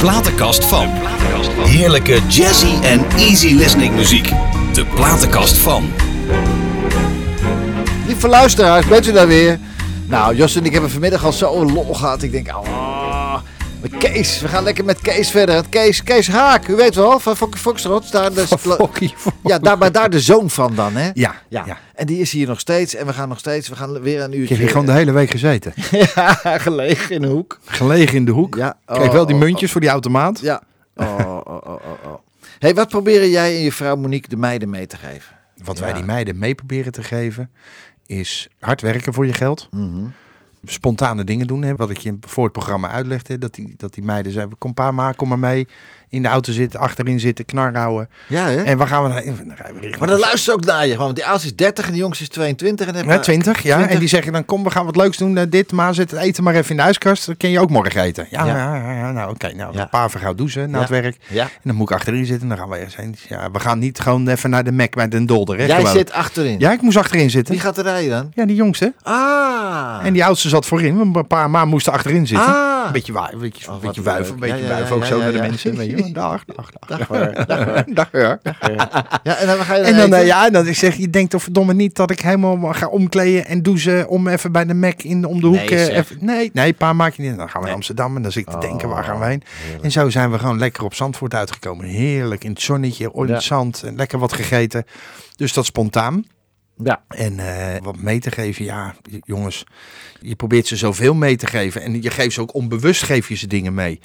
platenkast van. Heerlijke jazzy en easy listening muziek. De platenkast van. Lieve luisteraars, bent u daar weer? Nou, Jos en ik hebben vanmiddag al zo lol gehad. Ik denk, oh, met Kees. We gaan lekker met Kees verder. Kees, Kees Haak, u weet wel, van Fokkie Foxtrot. Daar de, Fokkie ja, daar, maar daar de zoon van dan, hè? Ja, Ja. ja. En die is hier nog steeds. En we gaan nog steeds, we gaan weer een Ik uurtje... heb hier gewoon de hele week gezeten. ja, gelegen in de hoek. Gelegen in de hoek. Ja. Kreeg wel die Oh, oh, muntjes voor die automaat. Ja. Oh, oh, oh, oh, oh. hey, wat proberen jij en je vrouw Monique de meiden mee te geven? Wat Ja. wij die meiden mee proberen te geven, is hard werken voor je geld. Mhm. Spontane dingen doen. Hè. Wat ik je voor het programma uitlegde. Dat die, dat die meiden zeiden, kom pa maar, kom maar mee. In de auto zitten, achterin zitten, knar houden. Ja, hè? En waar gaan we naar? Dan rijden we Maar dan luistert ook naar je. Want die oudste is 30 en die jongste is 22. En Ja, je- 20, ja. 20. En die zeggen dan, kom, we gaan wat leuks doen. eh, dit, maar zet het eten maar even in de ijskast. Dan kun je ook morgen eten. Ja, Ja. ja. nou oké. nou, een paar vergauw douchen na het werk. Ja. En dan moet ik achterin zitten. Dan gaan we ergens heen. Ja, we gaan niet gewoon even naar de Mac bij Den Dolder. Hè, Jij gewoon. zit achterin. Ja, ik moest achterin zitten. Wie gaat er rijden dan? Ja, die jongste. Ah. En die oudste zat voorin. Een paar maar moesten achterin zitten. Ah. Een beetje, wa- een beetje, Oh, beetje wuiven. Een beetje Ja, ja, wuiven ook ja, zo ja, naar de ja. mensen. Weet je. Dag, dag, dag. Dag hoor. Dag hoor. Dag hoor. Ja, en dan ga je dan En dan, eten? eh, ja, dan ik zeg je denkt toch verdomme niet dat ik helemaal ga omkleden en douchen om even bij de Mac in om de hoek. Nee, eh, even, nee, nee, pa maak je niet. Dan gaan we naar Amsterdam en dan zit ik te Oh, denken waar gaan we heen. heerlijk. En zo zijn we gewoon lekker op Zandvoort uitgekomen. Heerlijk in het zonnetje, in Ja. het zand en lekker wat gegeten. Dus dat spontaan. Ja. En eh, wat mee te geven, ja, jongens, je probeert ze zoveel mee te geven. En je geeft ze ook onbewust, geef je ze dingen mee.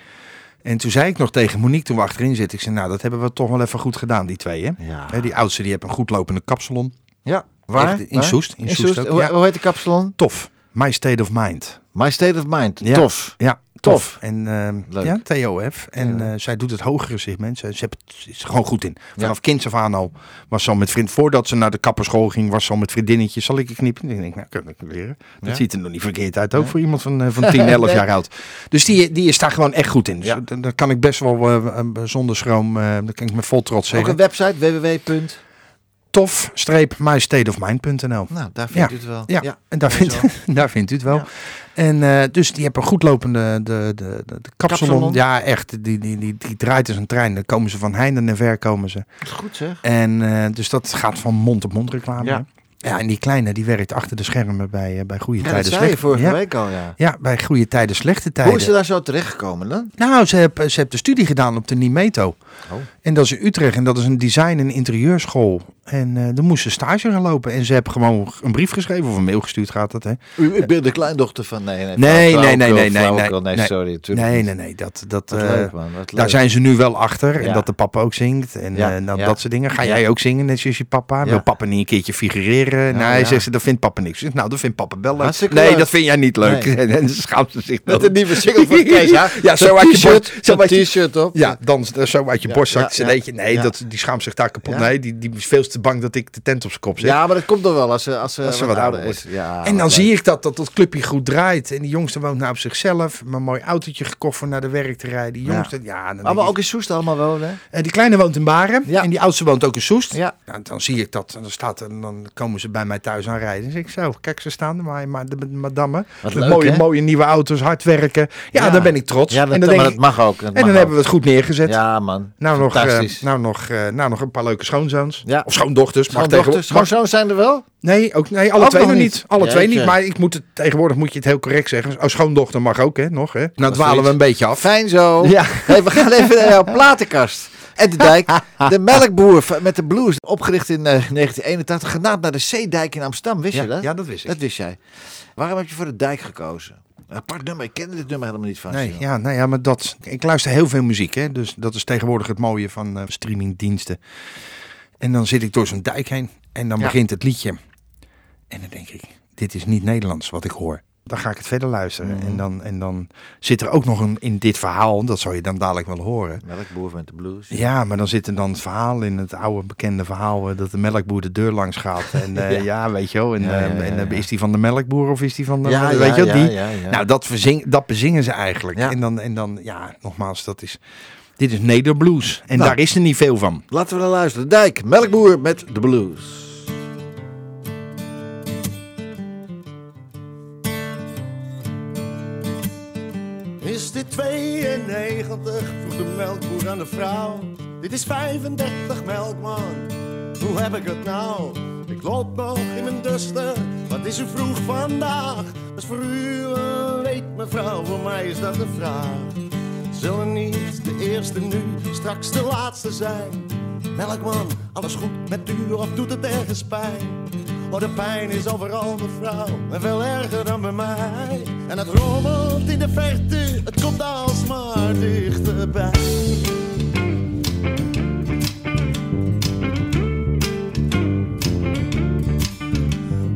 En toen zei ik nog tegen Monique toen we achterin zitten, ik zei, nou, dat hebben we toch wel even goed gedaan, die twee, hè? Ja. Hè, die oudste, die heeft een goed lopende kapsalon. Ja. Waar? Echt, in Waar? Soest, in Soest ook, ja. hoe heet de kapsalon? Tof. My State of Mind. My State of Mind. Ja. Tof. Ja, Tof. En ehm, Leuk. ja, TOF. En Ja. eh, zij doet het hogere segment. Ze, ze is er gewoon goed in. Vanaf kinds af aan al was ze al met vriend. Voordat ze naar de kapperschool ging, was ze al met vriendinnetjes. Zal ik je knippen? Ik denk, nou, kan ik leren. Dat Ja. ziet er nog niet verkeerd uit. Ook voor iemand van, eh, van 10, 11 jaar oud. Dus die, die is daar gewoon echt goed in. Dus Ja. daar- kan ik best wel eh, eh, zonder schroom, eh dat kan ik met vol trots Ook zeggen. een website www. Tof-mystateofmind.nl Nou, daar vindt Ja. u het wel. Ja, en daar vindt, daar vindt u het wel. Ja. En eh, dus die hebben goed lopende de, de, de, de kapsalon. Ja, echt. Die, die, die, die draait als een trein. Dan komen ze van heinde en ver komen ze. Dat is goed zeg. En eh, dus dat gaat van mond op mond reclame. Ja. Ja. en die kleine die werkt achter de schermen bij, eh, bij goede Ja, dat tijden. zei je vorige ja, week al, ja. Ja, bij goede tijden, slechte tijden. Hoe is ze daar zo terechtgekomen dan? Nou, ze heeft, ze heeft de studie gedaan op de Nimeto. Oh. En dat is in Utrecht. En dat is een design- en interieurschool. En eh dan moest ze stage gaan lopen. En ze heeft gewoon een brief geschreven of een mail gestuurd, gaat dat hè? U, ik ben de kleindochter van... Nee, nee, Nee, nee, nee, nee, nee, nee, sorry. Nee, nee, nee. Dat, dat, Wat leuk, man. Wat daar zijn ze nu wel achter. Ja. En dat de papa ook zingt. En Ja, eh, nou, ja. dat soort dingen. Ga jij ook zingen, net zoals je papa? Wil papa niet een keertje figureren? Nou, nee, zegt ze, dat vindt papa niks. Nou, dat vindt papa wel leuk. Hartstikke nee, leuk. dat vind jij niet leuk. Nee. En dan schaamt ze zich Met een nieuwe single van Kees? Ja, zo uit je t-shirt, op. Ja, dan zo uit je ja. cd'tje. Nee, dat, die schaamt zich daar kapot. Nee, die, die is veel te bang dat ik de tent op zijn kop zet. Ja, maar dat komt er wel als ze, als ze, Als ze wat wat ouder is. Ja, en dan zie ik dat, dat dat clubje goed draait. En die jongste woont nou op zichzelf. Een mooi autootje gekocht voor naar de werk te rijden. Die jongste, ja. dan Maar, maar ook in Soest allemaal wonen. hè? Eh, die kleine woont in Baren. Ja. En die oudste woont ook in Soest. Ja. Nou, dan zie ik dat. En dan, staat en dan komen ze bij mij thuis aan rijden. Dan zeg ik zo, kijk ze staan er maar, maar de. Wat Met leuk, mooie, hè? mooie nieuwe auto's, hard werken. Ja, Ja. dan ben ik trots. Ja, dat, en dan, maar denk dat ik, mag ook. dat en dan hebben we het goed neergezet. Ja, man. Nou nog, eh, nou, nog, eh, nou nog een paar leuke schoonzoons. Ja. Of schoondochters. Mag Schoondochters, schoonzoons zijn er wel? Nee, ook, nee, alle Ook twee nog niet. niet. Alle twee niet. Maar ik moet het, tegenwoordig moet je het heel correct zeggen. Oh, schoondochter mag ook, hè? Nog, hè? Nou dwalen we een beetje af. Fijn zo. Ja. Hey, we gaan even naar jouw platenkast. En de dijk, de melkboer met de blues, opgericht in eh, 1981, genaamd naar de Zeedijk in Amsterdam. Wist je Ja, dat? ja, dat wist ik. Dat wist jij. Waarom heb je voor de dijk gekozen? Een apart nummer, ik kende dit nummer helemaal niet van. Nee, ja, nou ja, maar dat. Ik luister heel veel muziek, hè? Dus dat is tegenwoordig het mooie van eh, streamingdiensten. En dan zit ik door zo'n dijk heen en dan Ja. begint het liedje. En dan denk ik, dit is niet Nederlands wat ik hoor. Dan ga ik het verder luisteren. Mhm. En, dan, en dan zit er ook nog een in dit verhaal, dat zal je dan dadelijk wel horen. Melkboer met de blues. Ja, maar dan zit er dan het verhaal in het oude bekende verhaal eh, dat de melkboer de deur langs gaat. En eh, Ja. ja. weet je wel. En, Ja, eh, en is die van de melkboer of is die van de. Ja, weet je wel, die? Nou, dat, verzing, dat bezingen ze eigenlijk. En, dan, en dan, ja, nogmaals, dat is. Dit is nederblues. En Nou. daar is er niet veel van. Laten we naar luisteren. Dijk, melkboer met de blues. 92? Vroeg de melkboer aan de vrouw. Dit is 35 melkman. Hoe heb ik het nou? Ik loop nog in mijn duster. Wat is er vroeg vandaag? Dat is voor u een weet, mevrouw. Voor mij is dat een vraag. Zullen niet de eerste nu, straks de laatste zijn? Melkman, alles goed met u of doet het ergens pijn? Oh, de pijn is overal, mevrouw, en veel erger dan bij mij. En het rommelt in de verte, het komt alsmaar dichterbij.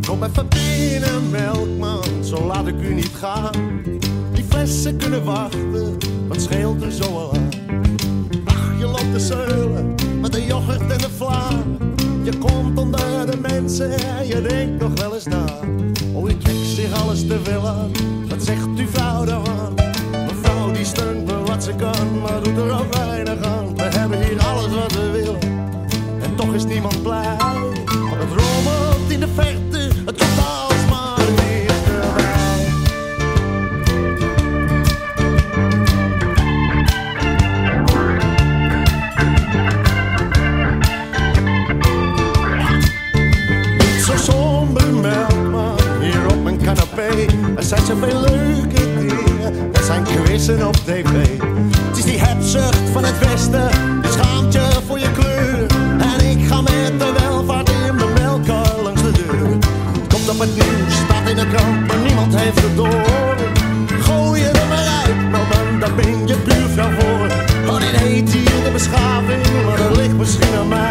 Kom even binnen, melkman, zo laat ik u niet gaan. Die flessen kunnen wachten, wat scheelt er zo al aan? Ach, je loopt te zeulen met de yoghurt en de vla. Je komt onder de mensen en je denkt nog wel eens na. Oh, je trekt zich alles te aan, wat zegt uw vrouw daarvan? Mevrouw die steunt me wat ze kan, maar doet er ook weinig aan. We hebben hier alles wat we willen en toch is niemand blij. Want het rommelt in de verte, zoveel leuke dingen, er zijn quizzen op tv. Het is die hebzucht van het westen, je schaamt je voor je kleur. En ik ga met de welvaart in mijn melkkar langs de deur. Komt op het nieuws, staat in de krant, maar niemand heeft het door. Gooi je er maar uit, melkman, daar ben je buurvrouw voor. Oh, dit heet hier de beschaving, maar dat ligt misschien aan mij.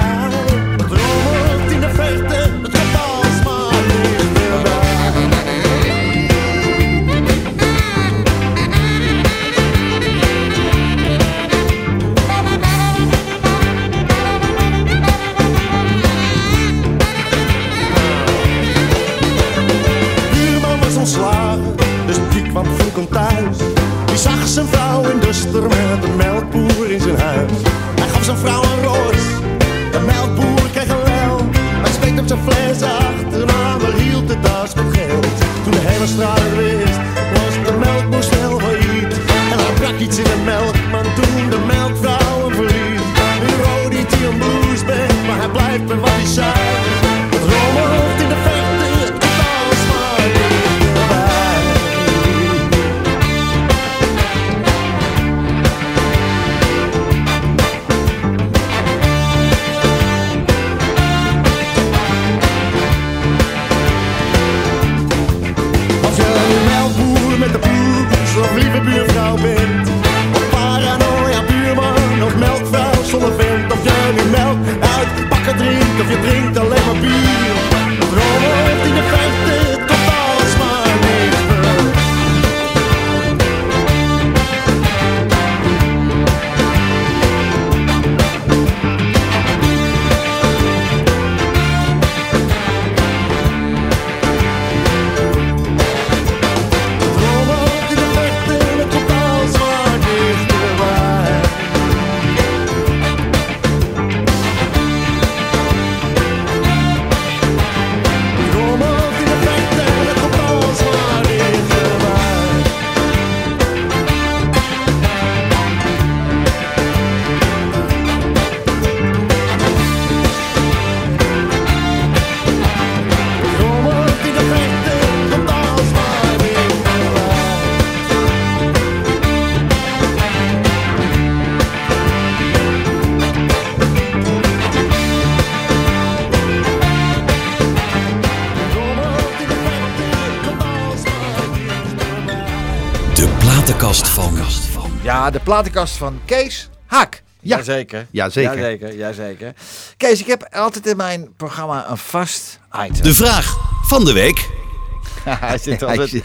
Ja, de platenkast van Kees Haak. Ja. Jazeker. Jazeker. Jazeker, jazeker. Kees, ik heb altijd in mijn programma een vast item. De vraag van de week. hij, zit altijd, is-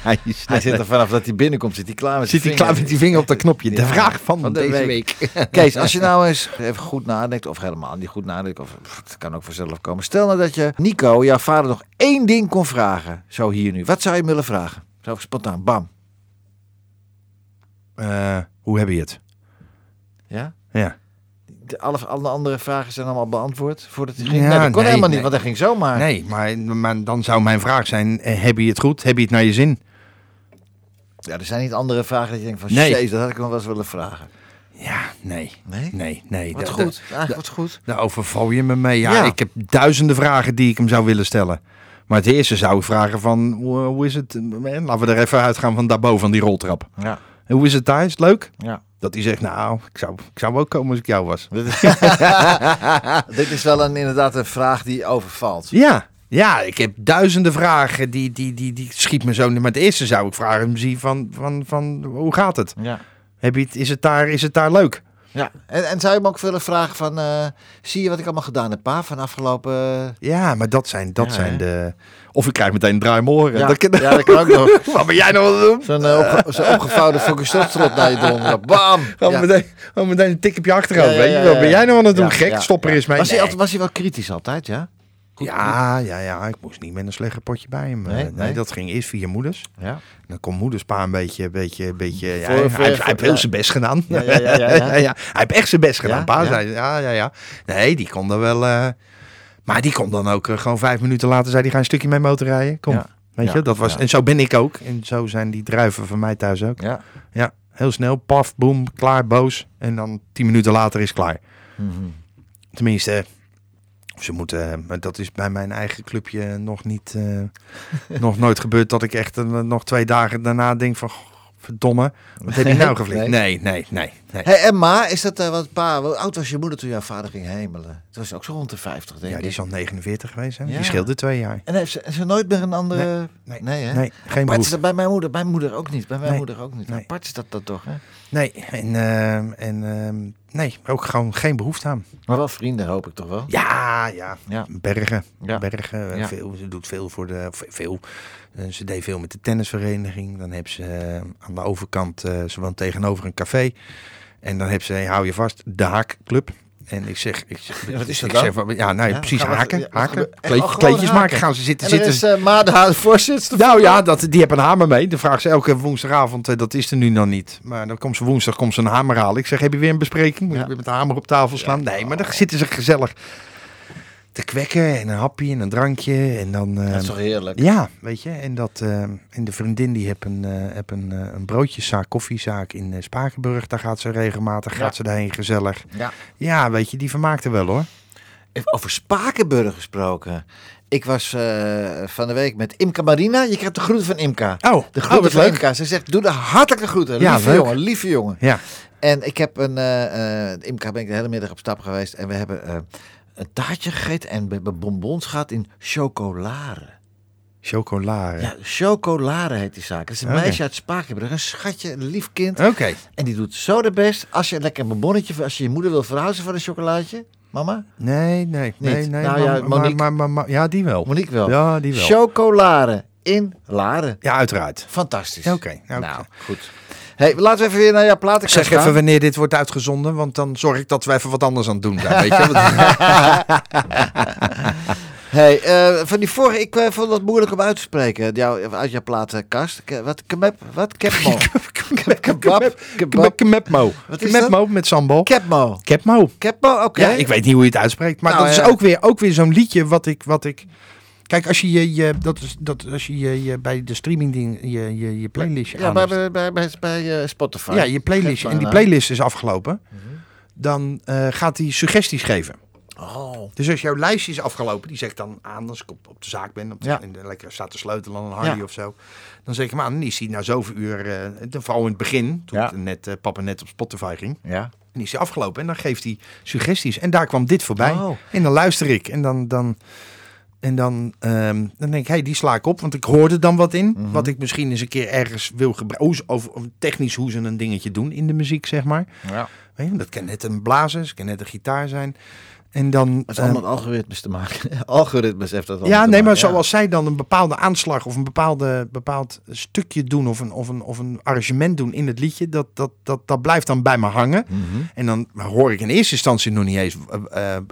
hij, zit er vanaf dat hij binnenkomt, zit hij klaar met Zit zijn hij klaar vinger. met die vinger op dat knopje? De Ja, vraag van, van de deze week. week. Kees, als je nou eens even goed nadenkt, of helemaal niet goed nadenkt, of pff, het kan ook vanzelf komen. Stel nou dat je Nico, jouw vader, nog één ding kon vragen. Zo hier nu. Wat zou je hem willen vragen? Zo spontaan, bam. Eh, hoe heb je het? Ja? Ja. De, alle, alle andere vragen zijn allemaal beantwoord voordat hij ging. Ja, nee, dat kon nee, helemaal niet, want hij ging zomaar. Nee, maar, maar dan zou mijn vraag zijn: eh, heb je het goed? Heb je het naar je zin? Ja, er zijn niet andere vragen dat je denkt van, Nee. dat had ik nog wel eens willen vragen. Ja, nee. Nee? Nee, nee. Wat Da- goed, da- eigenlijk wat goed. Daar overval je me mee. Ja, Ja. ik heb duizenden vragen die ik hem zou willen stellen. Maar het eerste zou ik vragen van, hoe, hoe is het? Laten we er even uitgaan van daarboven, van die roltrap. Ja, Hoe is het daar? Is het leuk? ja. Dat hij zegt, nou, ik zou, ik zou ook komen als ik jou was. Dit is wel een, inderdaad een vraag die overvalt. Ja, ja, ik heb duizenden vragen. Die, die, die, die schiet me zo. Maar het eerste zou ik vragen hem zien van, van, van, hoe gaat het? Ja. Heb je het, is, het daar, is het daar leuk? ja. En, en zou je hem ook willen vragen van, eh, zie je wat ik allemaal gedaan heb, pa, van afgelopen... eh, Ja, maar dat zijn, dat Ja, zijn hè? de... Of ik krijg meteen een draai om mijn oren. Ja, dat kan, ja, dat kan ook nog. Wat ben jij nou aan het doen? Zo'n eh, opge zo'n opgevouwen focustrot naar je donder. Bam! Gewoon Ja. meteen, meteen een tik op je achterhoofd. Weet je? Wat ben jij nou aan het doen? Gek, stop er ja. eens mee. Was, hij altijd, was hij wel kritisch altijd, ja? Goed. Ja, ja, ja. Ik moest niet met een slecht potje bij hem. Nee, Nee, dat ging eerst via moeders. Ja. Dan kon moederspa een beetje, beetje, beetje. Ja, Voor- hij, voor- hij, hij voor- heeft heel zijn best gedaan. Ja, ja, ja, ja, ja. Hij heeft echt zijn best gedaan. Pa ja. zei, ja, ja, ja. Nee, die kon er wel. eh, maar die kon dan ook eh, gewoon vijf minuten later zei hij ga een stukje mee motorrijden. Kom, Ja. weet Ja, je, dat was. En zo ben ik ook. En zo zijn die druiven van mij thuis ook. Ja. Ja, heel snel, paf, boem, klaar, boos. En dan tien minuten later is klaar. Mhm. Tenminste, ze moeten, maar dat is bij mijn eigen clubje nog niet, eh, nog nooit gebeurd dat ik echt eh, nog twee dagen daarna denk van, "Goh, verdomme, wat heb je nou geflikt? Nee. Nee, nee, nee. Hey, en ma, is dat eh, wat pa, hoe oud was je moeder toen jouw vader ging hemelen? Het was ook zo rond de 50, denk Ja, ik. die is al 49 geweest, hè? Ja. Die scheelde twee jaar. En heeft ze, nooit meer een andere... Nee, nee, hè? Nee, geen Apart is dat bij mijn moeder, bij mijn moeder ook niet. Bij mijn Nee. moeder ook niet. Apart is dat, dat toch, hè? Nee, en, ehm, en ehm, nee, ook gewoon geen behoefte aan. Maar wel vrienden, hoop ik toch wel? Ja, ja. Ja. Bergen. Ja. Bergen. Ja. Veel, ze doet veel voor de. ve- Veel. Eh, ze deed veel met de tennisvereniging. Dan heb ze eh, aan de overkant. eh, ze woont tegenover een café. En dan heb ze, hey, hou je vast, de Haakclub. En ik zeg, ik zeg, Ja, wat is dat ik dan? zeg van, ja, nou ja, Ja, precies we- haken, ja, haken, Kleed- oh, kleedjes maken, gaan ze zitten, En zitten. is uh, ma de voorzitter. Nou ja, dat, die hebben een hamer mee. Dan vraagt ze elke woensdagavond, dat is er nu nog niet. Maar dan komt ze woensdag komt ze een hamer halen. Ik zeg, heb je weer een bespreking? Moet Ja. je weer met de hamer op tafel slaan? Nee, maar dan zitten ze gezellig te kwekken en een hapje en een drankje. En dan, eh, Dat is toch heerlijk? ja, weet je. En, dat, eh, en de vriendin die heeft een, eh heb een, eh, een broodjeszaak, koffiezaak in eh, Spakenburg. Daar gaat ze regelmatig, Ja. gaat ze daarheen gezellig. Ja. Ja, weet je, die vermaakt er wel hoor. Even Over Spakenburg gesproken. Ik was eh, van de week met Imka Marina. Je krijgt de groeten van Imka. Oh, De oh, groeten wat van leuk. Imka. Ze zegt, doe de hartelijke groeten. Ja, lieve leuk. jongen, lieve jongen. Ja, En ik heb een... eh eh, Imka ben ik de hele middag op stap geweest. En we hebben eh, een taartje gegeten. En hebben bonbons gehad in chocolade. chocolade. Ja, chocolade heet die zaak. Dat is een meisje uit Spakenburg. Een schatje, een lief kind. Oké. En die doet zo de best. Als je lekker een bonbonnetje... Als je je moeder wil verhuizen voor een chocolaatje. Mama? Nee, nee, nee, Niet? nee. Nou ja, Monique. maar, maar, maar- ja, die wel. Monique wel. Ja, die wel. Chocolade in Laren. Ja, uiteraard. Fantastisch. Oké, oké. Nou, goed. Hey, laten we even weer naar jouw platenkast Zeg gaan. even wanneer dit wordt uitgezonden, want dan zorg ik dat we even wat anders aan het doen zijn. Weet je? Hey, eh, van die vorige, ik eh, vond het moeilijk om uit te spreken. Jou, uit jouw platenkast. Wat? Kebab? Wat? Kebmo? Kebab? Kebab? Kemepmo. Wat is met sambal. Kebmo? Kepmo. Kebmo? Oké. Ja, ik weet niet hoe je het uitspreekt. Maar Nou, dat is ook weer, ook weer zo'n liedje wat ik, wat ik... Kijk, als je je, je, dat is, dat, als je, je, je bij de streaming ding, je, je, je playlistje Ja, bij, bij, bij, bij, bij, eh, Spotify. Ja, je playlist. En die playlist is afgelopen. Dan eh, gaat hij suggesties geven. Oh. Dus als jouw lijstje is afgelopen, die zegt dan aan als ik op, op de zaak ben, op de, Ja. en de- lekker staat te sleutelen aan een Harley Ja. of zo. Dan zeg ik hem aan, is hij na zoveel uur, eh, dan vooral in het begin, toen Ja. het net, eh, papa net op Spotify ging, Ja. en is hij afgelopen. En dan geeft hij suggesties. En daar kwam dit voorbij. Oh. En dan luister ik. En dan, dan, en dan, ehm, dan denk ik, hey, die sla ik op. Want ik hoorde dan wat in. Mhm. Wat ik misschien eens een keer ergens wil gebruiken. Over, over technisch hoe ze een dingetje doen in de muziek, zeg maar. ja. Weet je, dat kan net een blazen, kan net een gitaar zijn. En dan... Het is ehm, allemaal algoritmes te maken. algoritmes heeft dat allemaal ja, nee, maar ja. zoals zij dan een bepaalde aanslag of een bepaalde, bepaald stukje doen of een, of, een, of een arrangement doen in het liedje, dat, dat, dat, dat blijft dan bij me hangen. Mhm. En dan hoor ik in eerste instantie nog niet eens, eh, eh,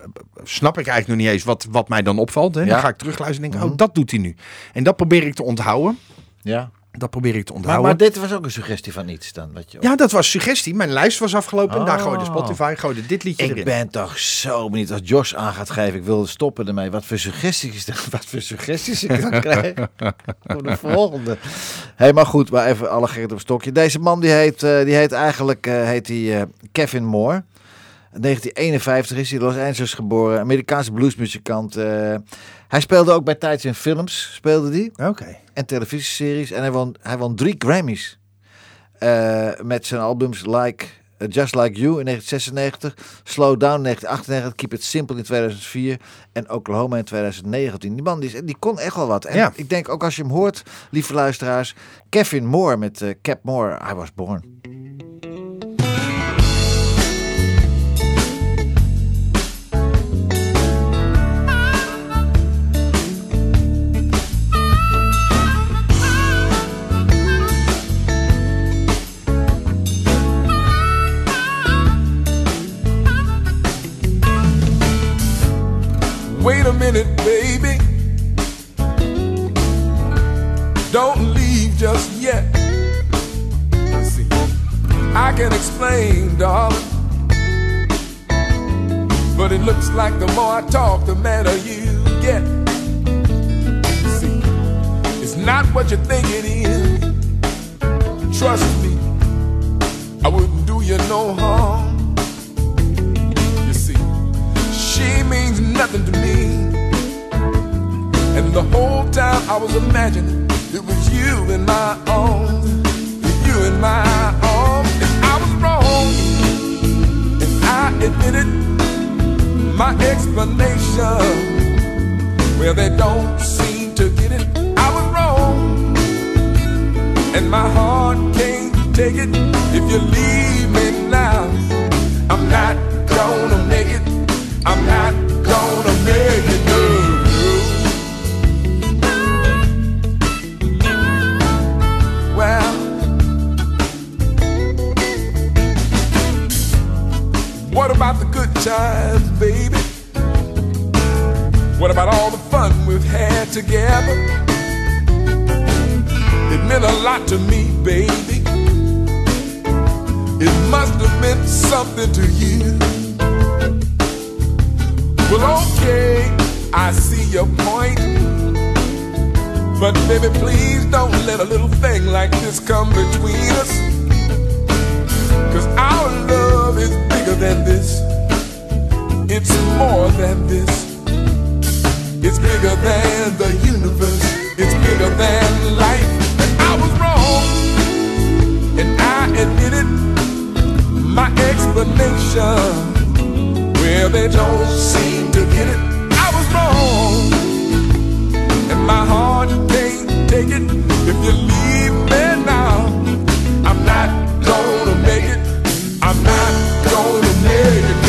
snap ik eigenlijk nog niet eens wat, wat mij dan opvalt. Hè? Ja. Dan ga ik terugluisteren en denk, Mhm. oh, dat doet hij nu. En dat probeer ik te onthouden. Ja. Dat probeer ik te onthouden. maar dit was ook een suggestie van iets dan. Wat je Ja, dat was suggestie. Mijn lijst was afgelopen. En daar Oh. gooide Spotify, gooide dit liedje Ik erin. ben toch zo benieuwd als Jos aan gaat geven. Ik wil stoppen ermee. Wat voor suggesties, wat voor suggesties ik dan krijg. Voor de volgende. Hé, maar goed, maar even alle gekheid op stokje. Deze man die heet, eh, die heet eigenlijk eh, heet die, eh, Kevin Moore. In 1951 is hij in Los Angeles geboren. Amerikaanse bluesmuzikant. Hij speelde ook bij tijds in films. Speelde die Oké. en televisieseries. En hij won, hij won drie Grammys. Eh, met zijn albums Like, eh, Just Like You in 1996. Slow Down in 1998. Keep It Simple in 2004. En Oklahoma in 2019. Die man die, die kon echt wel wat. En Ja. ik denk ook als je hem hoort, lieve luisteraars. Kevin Moore met eh, Cap Moore. I Was Born. Yet. See. I can explain, darling. But it looks like the more I talk, the madder you get. See, it's not what you think it is. Trust me, I wouldn't do you no harm. You see, she means nothing to me. And the whole time I was imagining it was you in my arms, you in my arms. I was wrong, I. My explanation, well, they don't seem to get it. I was wrong, and my heart can't take it. If you leave me now, I'm not gonna make it. I'm not gonna make it. Times, baby? What about all the fun we've had together? It meant a lot to me, baby. It must have meant something to you. Well, okay, I see your point. But baby, please don't let a little thing like this come between us. Cause our love is bigger than this. It's more than this. It's bigger than the universe. It's bigger than life. And I was wrong. And I admit it. My explanation. Well, they don't seem to get it. I was wrong and my heart can't take it. If you leave me now, I'm not gonna make it. I'm not gonna make it.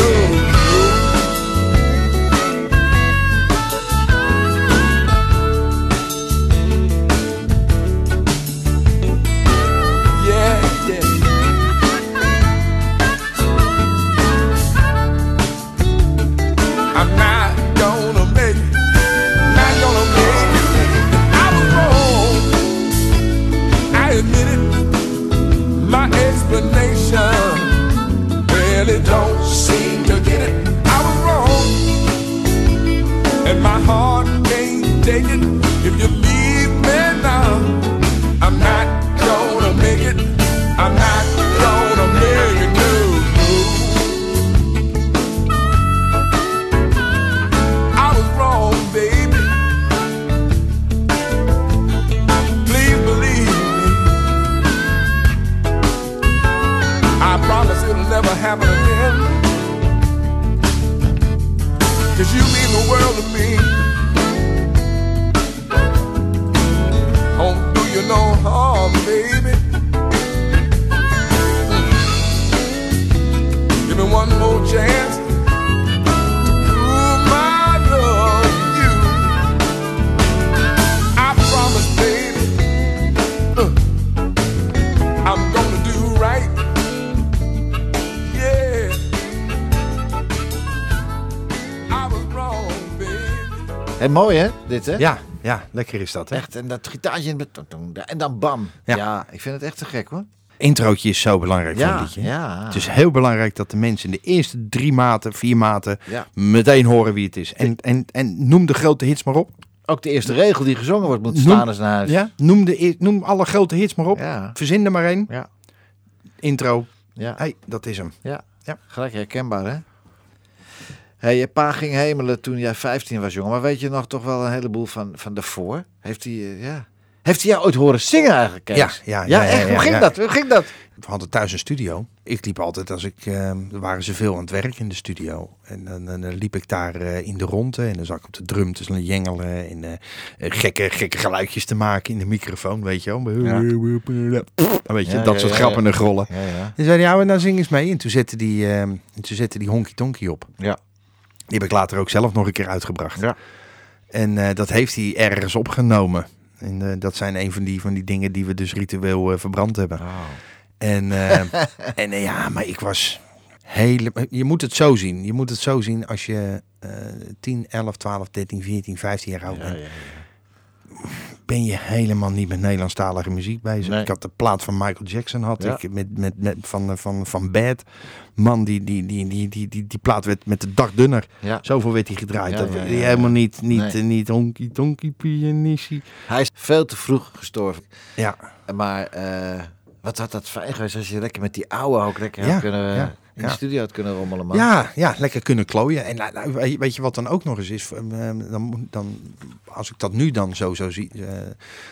Mooi hè, dit hè? Ja, Ja, lekker is dat, hè? Echt, en dat gitaartje in de- en dan bam. Ja. Ja. ik vind het echt te gek hoor. Introotje is zo belangrijk voor een Ja, liedje. ja. Het is heel belangrijk dat de mensen in de eerste drie maten, vier maten, Ja. meteen horen wie het is. En, en, en noem de grote hits maar op. Ook de eerste regel die gezongen wordt moet staan eens naar huis. Ja? Noem, de, e- noem alle grote hits maar op. Ja. Verzin er maar één. Ja. Intro. Ja. hey, dat is hem. Ja. Ja. gelijk herkenbaar hè. Hey, je pa ging hemelen toen jij 15 was, jongen. Maar weet je nog toch wel een heleboel van, van daarvoor? Heeft hij, eh, ja. Heeft hij jou ooit horen zingen eigenlijk, Kees? Ja, ja, ja, echt? Hoe ging dat? Hoe ging dat? We hadden thuis een studio. Ik liep altijd als ik, eh, er waren ze veel aan het werk in de studio. En dan, dan, dan liep ik daar eh, in de ronde en dan zat ik op de drum te jengelen en eh, eh, gekke, gekke geluidjes te maken in de microfoon, weet je wel. Weet je, Ja, dat soort grappen ja. en grollen. Ja, ja. En zei hij, ja, nou zing eens mee. En toen zette die, eh, en toen zette die honky tonky op. Ja. Die heb ik later ook zelf nog een keer uitgebracht. Ja. En eh, dat heeft hij ergens opgenomen. En eh, dat zijn een van die, van die dingen die we dus ritueel eh, verbrand hebben. En, eh, en eh, ja, maar ik was hele. Je moet het zo zien. Je moet het zo zien als je eh 10, 11, 12, 13, 14, 15 jaar oud bent. ja, ja. Ben je helemaal niet met Nederlandstalige muziek bezig. Nee. Ik had de plaat van Michael Jackson had Ja. ik met, met, met van, eh, van, van Bad. Man, die, die, die, die, die, die, die plaat werd met de dag dunner. Ja. Zoveel werd hij gedraaid. Dat helemaal niet, niet, Nee. eh, niet honky tonky pianissie. Hij is veel te vroeg gestorven. Ja, Maar eh, wat had dat fijn geweest als je lekker met die oude ook lekker Ja, had kunnen, ja, in ja. de studio had kunnen rommelen, man. Ja, ja, lekker kunnen klooien. En nou, nou, weet je- wat dan ook nog eens is? Eh, Dan, moet- dan, als ik dat nu dan zo zo zie. eh,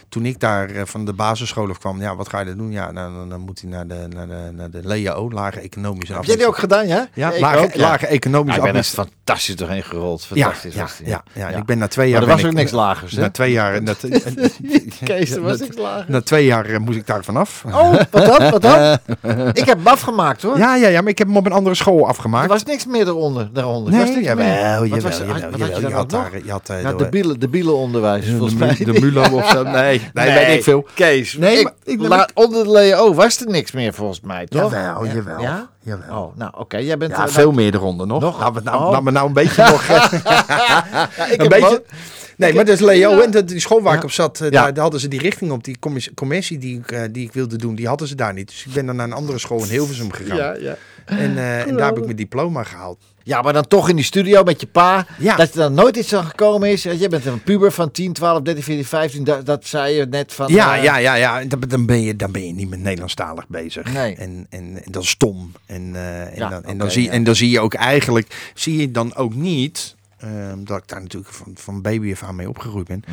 toen ik daar eh, van de basisschool af kwam, ja, wat ga je dan doen? Ja, nou, dan, dan moet hij naar de, naar de, naar de LEAO, lage economische Heb jij die ook gedaan, ja? Ja, ik lage, ook, ja. lage Ja, economische ik ben echt administratie. fantastisch doorheen gerold. Ja, Fantastisch ja, ja, ja, Ja. ik ben na twee jaar. Maar er was ook ik- niks lagers, hè? Na twee jaar. Na, Kees, er was na- niks lagers. na twee jaar eh, moest ik daar vanaf. Oh, wat dan? Wat dan? ik heb hem afgemaakt, hoor. Ja, ja, ja, maar ik heb hem op een andere school Er afgemaakt. was niks meer eronder. daaronder. Er was Nee, niks jawel, meer. jawel, Wat was- jawel, wat had je jawel. dan Je had daar, je had eh, Ja, de- bielen, de bielenonderwijs, volgens de, mij. de Mulo of zo. Nee, nee, weet ik veel. Kees, Nee, ik, maar ik- la- onder de Leo was er niks meer, volgens mij, toch? Jawel, jawel. Ja? jawel. Oh, nou, oké. Jij bent... Ja, eh, veel meer eronder nog. Nog? Laten we nou, Oh. nou een beetje nog... ja, ik een beetje... Nee, maar dat is Leo. Ja. En dat- die school waar ik op zat, eh, Ja. daar, daar hadden ze die richting op. Die commis- commissie die ik, eh, die ik wilde doen, die hadden ze daar niet. Dus ik ben dan naar een andere school in Hilversum gegaan. Ja, ja. En, eh, en daar heb ik mijn diploma gehaald. ja, maar dan toch in die studio met je pa. Ja. Dat er dan nooit iets aan gekomen is. Jij bent een puber van 10, 12, 13, 14, 15. Dat, dat zei je net van... Ja, ja, ja, ja. En Dan, ben je, dan ben je niet met Nederlandstalig bezig. Nee. En, en, en dat is stom. En, eh, en, Ja, dan, en, oké, dan zie, ja. en dan zie je ook eigenlijk, zie je dan ook niet, ehm, dat ik daar natuurlijk van, van baby af aan mee opgegroeid ben,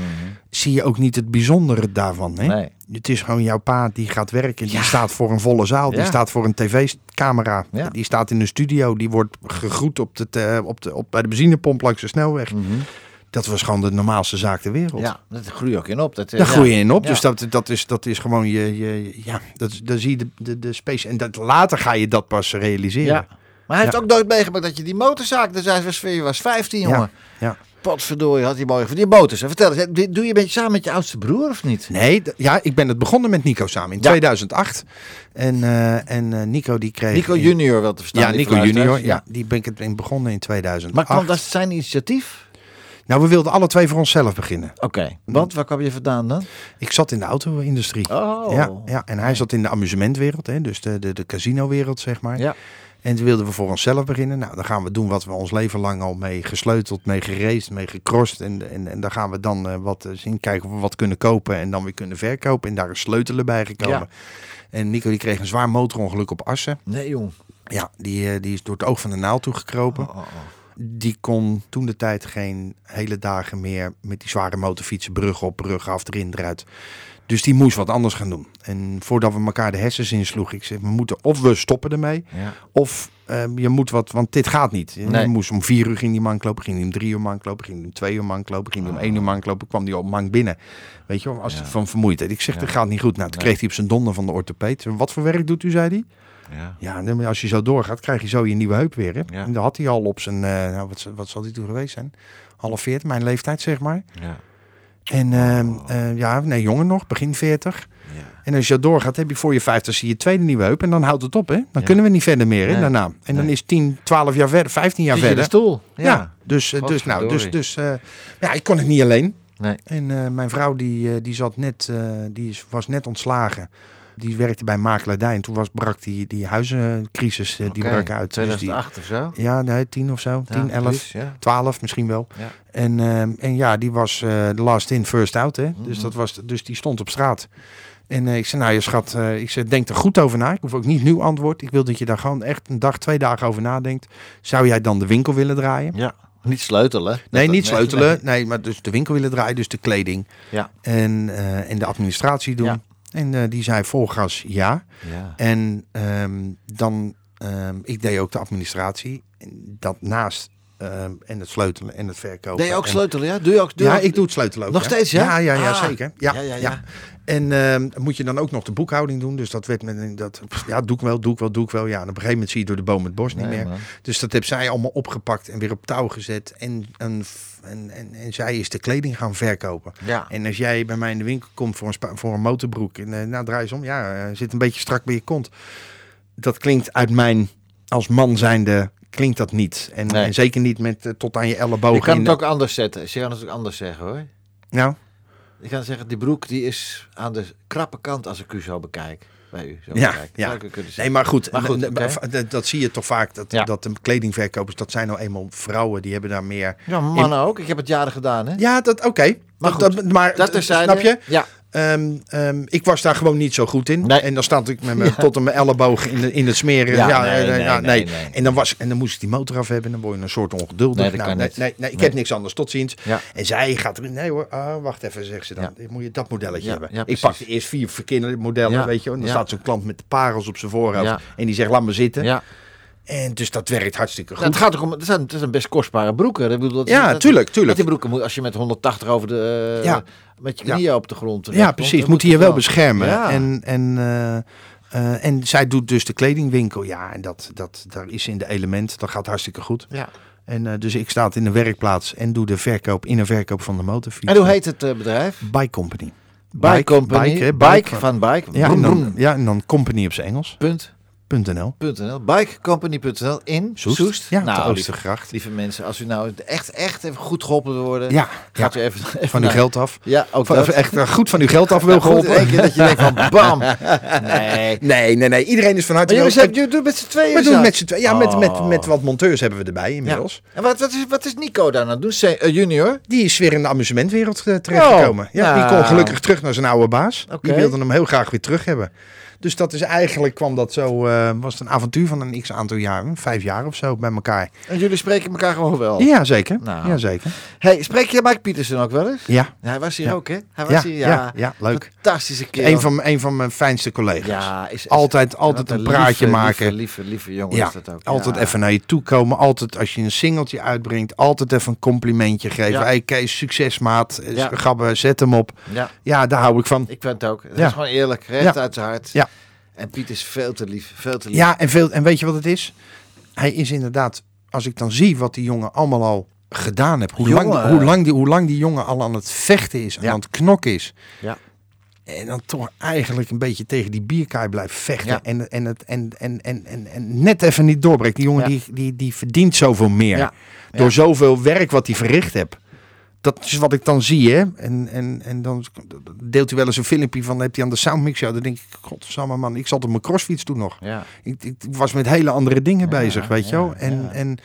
zie je ook niet het bijzondere daarvan. Hè? Mhm. Nee. Het is gewoon jouw pa die gaat werken, die staat voor een volle zaal, die staat voor een tv-camera, Ja. die staat in een studio, die wordt gegroet op de, op de, op, bij de benzinepomp langs de snelweg. Dat was gewoon de normaalste zaak ter wereld. Mhm. Ja, dat groei je ook in op. Dat, eh, Daar ja. groei je in op. Ja. Dus dat, dat, is, dat is gewoon je. je ja, dat, dan zie je de, de, de space. En dat, later ga je dat pas realiseren. Ja. Maar hij heeft ook nooit meegemaakt dat je die motorzaak... Dus hij was, je was 15, jongen. Ja. Potverdorie, had hij mooi van die motorzaak. Vertel eens, dit doe je een beetje samen met je oudste broer of niet? Nee, ja, ik ben het begonnen met Nico samen in Ja. 2008. En, eh, en eh, Nico die kreeg. Nico in- junior wel te verstaan. Ja, Nico junior. Ja, die ben ik het in begonnen in 2008. Maar kwam dat zijn initiatief? Nou, we wilden alle twee voor onszelf beginnen. Oké, want waar kwam je vandaan dan? Ik zat in de auto-industrie. Oh. Ja, ja, en hij zat in de amusementwereld, hè, dus de, de, de casino-wereld, zeg maar. Ja. En toen wilden we voor onszelf beginnen. Nou, dan gaan we doen wat we ons leven lang al mee gesleuteld, mee geraced, mee gecrossed. En, en, en daar gaan we dan eh, wat eh, zien, kijken of we wat kunnen kopen en dan weer kunnen verkopen. En daar is sleutelen bij gekomen. Ja. En Nico die kreeg een zwaar motorongeluk op Assen. Nee, jong. Ja, die, eh, die is door het oog van de naald toegekropen. Oh, oh, oh. Die kon toen de tijd geen hele dagen meer met die zware motorfietsen brug op, brug af, erin, eruit. Dus die moest wat anders gaan doen. En voordat we elkaar de hersens insloegen, ik zeg, we moeten of we stoppen ermee, Ja. of ehm, je moet wat, want dit gaat niet. Je Nee. moest om vier uur ging die man lopen, ging hij om drie uur man lopen, ging hij om twee uur man lopen, ging hij om één uur man lopen, kwam die op man binnen. Weet je als Ja. het van vermoeidheid. Ik zeg, Ja. dat gaat niet goed. Nou, toen Nee. kreeg hij op zijn donder van de orthopeed. Wat voor werk doet u, zei hij? Ja. Ja, als je zo doorgaat, krijg je zo je nieuwe heup weer. Hè? Ja. En dat had hij al op zijn, eh, nou, wat, wat zal hij toen geweest zijn? Half 40, mijn leeftijd zeg maar. Ja. En ehm, eh, ja, nee, jonger nog, begin 40. Ja. En als je doorgaat, heb je voor je 50 zie je tweede nieuwe heup. En dan houdt het op, hè? Dan Ja. kunnen we niet verder meer, hè, Nee. daarna. En dan is 10, 12 jaar verder, 15 jaar verder. stoel? Ja, dus, eh, dus, nou, dus, dus eh, ja, ik kon het niet alleen. Nee. En mijn vrouw die, die, zat net, eh, die is, was net ontslagen. Die werkte bij makelaardij. En toen was, brak die, die huizencrisis eh, die brak uit. Dus die, 2008 of zo? ja, nee, tien of zo. Tien, Ja, elf, precies, ja. twaalf misschien wel. Ja. En, ehm, en ja, die was eh, last in, first out. Hè? Dus, Mhm. dat was, dus die stond op straat. En eh, ik zei, nou je schat, eh, ik zei, denk er goed over na. Ik hoef ook niet nu antwoord. Ik wil dat je daar gewoon echt een dag, twee dagen over nadenkt. Zou jij dan de winkel willen draaien? Ja. Niet sleutelen. Nee, niet sleutelen. Nee. maar dus de winkel willen draaien, dus de kleding. Ja. En, eh, en de administratie doen. Ja. En eh, die zei vol gas ja. Ja. En ehm, dan, ehm, ik deed ook de administratie. Dat naast ehm, en het sleutelen en het verkopen. Je ook En- sleutelen, ja? Doe je ook? Doe ja, ook- ik doe het sleutelen ook. Nog ja. steeds, ja? Ja, ja, ja Ah. zeker. Ja, Ja, ja, ja. En ehm, moet je dan ook nog de boekhouding doen. Dus dat werd met dat, ja, doe ik wel, doe ik wel, doe ik wel. Ja, en op een gegeven moment zie je door de boom het bos niet Nee, meer. man. Dus dat heb zij allemaal opgepakt en weer op touw gezet. En, en, en, en, en zij is de kleding gaan verkopen. Ja. En als jij bij mij in de winkel komt voor een, spa- voor een motorbroek. En eh, nou, draai eens om. Ja, eh, zit een beetje strak bij je kont. Dat klinkt uit mijn, als man zijnde, klinkt dat niet. En, Nee. en zeker niet met eh, tot aan je elleboog. Je kan in het de- ook anders zetten. Je kan het ook anders zeggen hoor. Nou, Je kan zeggen, die broek die is aan de krappe kant als ik u zo bekijk. Bij u zo Ja, bekijk. ja. Ik Nee, maar goed, Maar goed, dat, zie je toch vaak. Dat, Ja. dat de kledingverkopers, dat zijn nou eenmaal vrouwen. Die hebben daar meer... Ja, mannen ook. Ik heb het jaren gedaan hè. Ja, dat oké. Maar Dat- goed, dat, maar Dat snap je? Ja. Ehm, ehm, ik was daar gewoon niet zo goed in. Nee. En dan stond ik met mijn, tot aan mijn elleboog in, de, in het smeren. Ja, Ja, nee, nee, ja, nee, nee. nee. En, dan was, en dan moest ik die motor af hebben. En dan word je een soort ongeduldig. Nee, Nou, nee, nee, nee, ik heb niks anders. Tot ziens. En zij gaat erin. Nee hoor, ah, wacht even, zegt ze dan. Moet je dat modelletje hebben. ik pakte eerst vier verkeerde modellen, weet je. En dan staat zo'n klant met de parels op zijn voorhoofd. En die zegt, laat me zitten. Ja. En dus dat werkt hartstikke goed. Nou, het gaat ook om, het zijn, het zijn best kostbare broeken. Ik bedoel, dat, Ja, dat- tuurlijk, tuurlijk. Die broeken moet, als je met 180 over de, eh, Ja. met je Ja. knieën op de grond. Ja, terechtkomt, precies. Moet hij je wel beschermen. Ja. En, en, eh, eh, en zij doet dus de kledingwinkel. Ja, en dat, dat, daar is in de element. Dat gaat hartstikke goed. Ja. En eh, dus ik sta in de werkplaats en doe de verkoop in een verkoop van de motorfiets. En hoe heet het eh, bedrijf? Bike Company. Bike Company. Bike, Bike, hè, bike van Bike. Ja, en dan, ja, en dan company op zijn Engels. Punt. .nl. .nl. Bikecompany.nl in Soest. Soest. Ja, nou, de lieve, Oostergracht. lieve mensen, als u nou echt, echt even goed geholpen wil worden, Ja, gaat ja. u even, even van uw geld af. Ja, ook Van, dat. echt eh, goed van uw geld af wil geholpen. dat je denkt van bam. Nee. Nee, nee, nee. Iedereen is van harte welkom. doen met z'n tweeën We doen met z'n tweeën. Ja, met, met, Oh. met wat monteurs hebben we erbij Ja. inmiddels. En wat, wat, is, wat is Nico daar nou doen? Eh, junior? Die is weer in de amusementwereld eh, terechtgekomen. Oh, ja, nou. Die kon gelukkig terug naar zijn oude baas. Die wilde hem heel graag weer terug hebben. Dus dat is eigenlijk, kwam dat zo, eh, was het een avontuur van een x aantal jaren. Vijf jaar of zo bij elkaar. En jullie spreken elkaar gewoon wel. Ja, zeker. Nou. Ja, zeker. Hey, spreek je Mike Pietersen ook wel eens? Ja, hij was hier Ja. ook, hè? Hij was ja, hier, ja, ja. ja, leuk. Fantastische keer. Een van, een van mijn fijnste collega's. Ja, is, is Altijd, altijd een praatje lieve, maken. Lieve, lieve, lieve jongen Ja, is dat ook. altijd even naar je toe komen. Altijd als je een singeltje uitbrengt, altijd even een complimentje geven. Hey Kees, succesmaat. Ja. Ja. Gabbe, zet hem op. Ja, Ja, daar hou ik van. ik vind het ook. Het Ja. is gewoon eerlijk, recht Ja. uit zijn hart. Ja. En Piet is veel te lief, veel te lief. Ja, en, veel, en weet je wat het is? Hij is inderdaad, als ik dan zie wat die jongen allemaal al gedaan heeft. Hoe, lang, hoe, lang, die, hoe lang die jongen al aan het vechten is, en Ja. aan het knokken is. Ja. En dan toch eigenlijk een beetje tegen die bierkaai blijft vechten. Ja. En, en, het, en, en, en, en, en net even niet doorbreekt. Die jongen Ja. die, die, die verdient zoveel meer. Door zoveel werk wat hij verricht heeft. Dat is wat ik dan zie, hè. En, en, en dan deelt hij wel eens een filmpje van, heeft hij aan de soundmix. Ja, dan denk ik, godsamme man, ik zat op mijn crossfiets toen nog. Ja. Ik, ik was met hele andere dingen Ja, bezig, weet je wel. En, en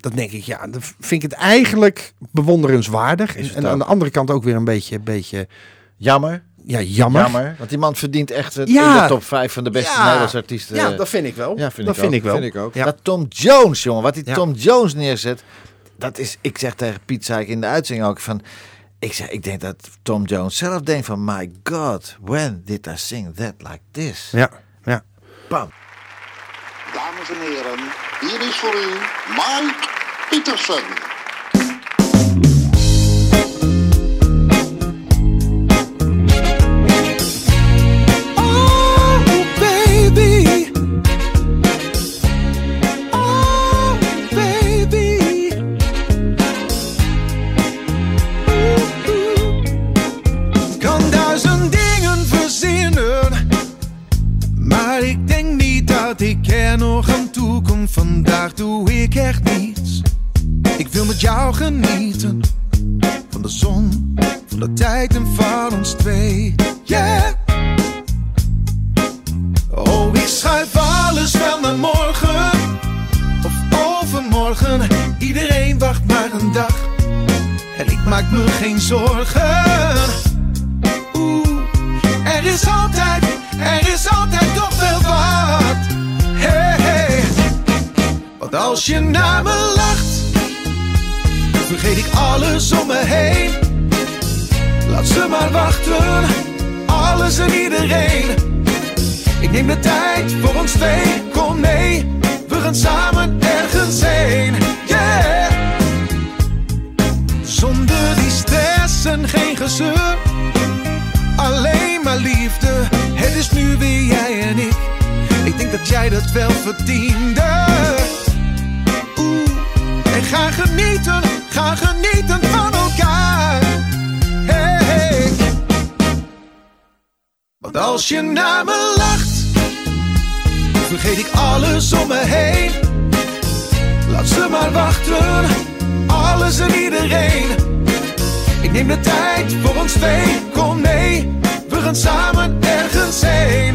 dan denk ik, ja, dan vind ik het eigenlijk bewonderenswaardig. En, aan de andere kant ook weer een beetje, beetje Jammer. ja, jammer. Jammer. Want die man verdient echt het Ja. in de top 5 van de beste Ja. Nederlandse artiesten. Ja, dat vind ik wel. Ja, vind dat ik vind ook. ik wel. Vind ik ook. Ja. Dat Tom Jones, jongen, wat die Ja. Tom Jones neerzet. Dat is, ik zeg tegen Piet, zei ik in de uitzending ook van. Ik, zeg, ik denk dat Tom Jones zelf denkt van, my god, when did I sing that like this? Ja, ja. Bam. Dames en heren, hier is voor u Mike Petersen. Vandaag doe ik echt niets. Ik wil met jou genieten van de zon, van de tijd en van ons twee. Yeah. Oh, ik schuif alles wel naar morgen of overmorgen. Iedereen wacht maar een dag en ik maak me geen zorgen. Oeh, er is altijd, er is altijd toch wel wat. Als je naar me lacht, vergeet ik alles om me heen. Laat ze maar wachten, alles en iedereen. Ik neem de tijd voor ons twee, kom mee. We gaan samen ergens heen, yeah. Zonder die stress en geen gezeur. Alleen maar liefde, het is nu weer jij en ik. Ik denk dat jij dat wel verdiende. Ga genieten, ga genieten van elkaar. Hey, hey. Want als je naar me lacht, vergeet ik alles om me heen. Laat ze maar wachten, alles en iedereen. Ik neem de tijd voor ons twee, kom mee. We gaan samen ergens heen,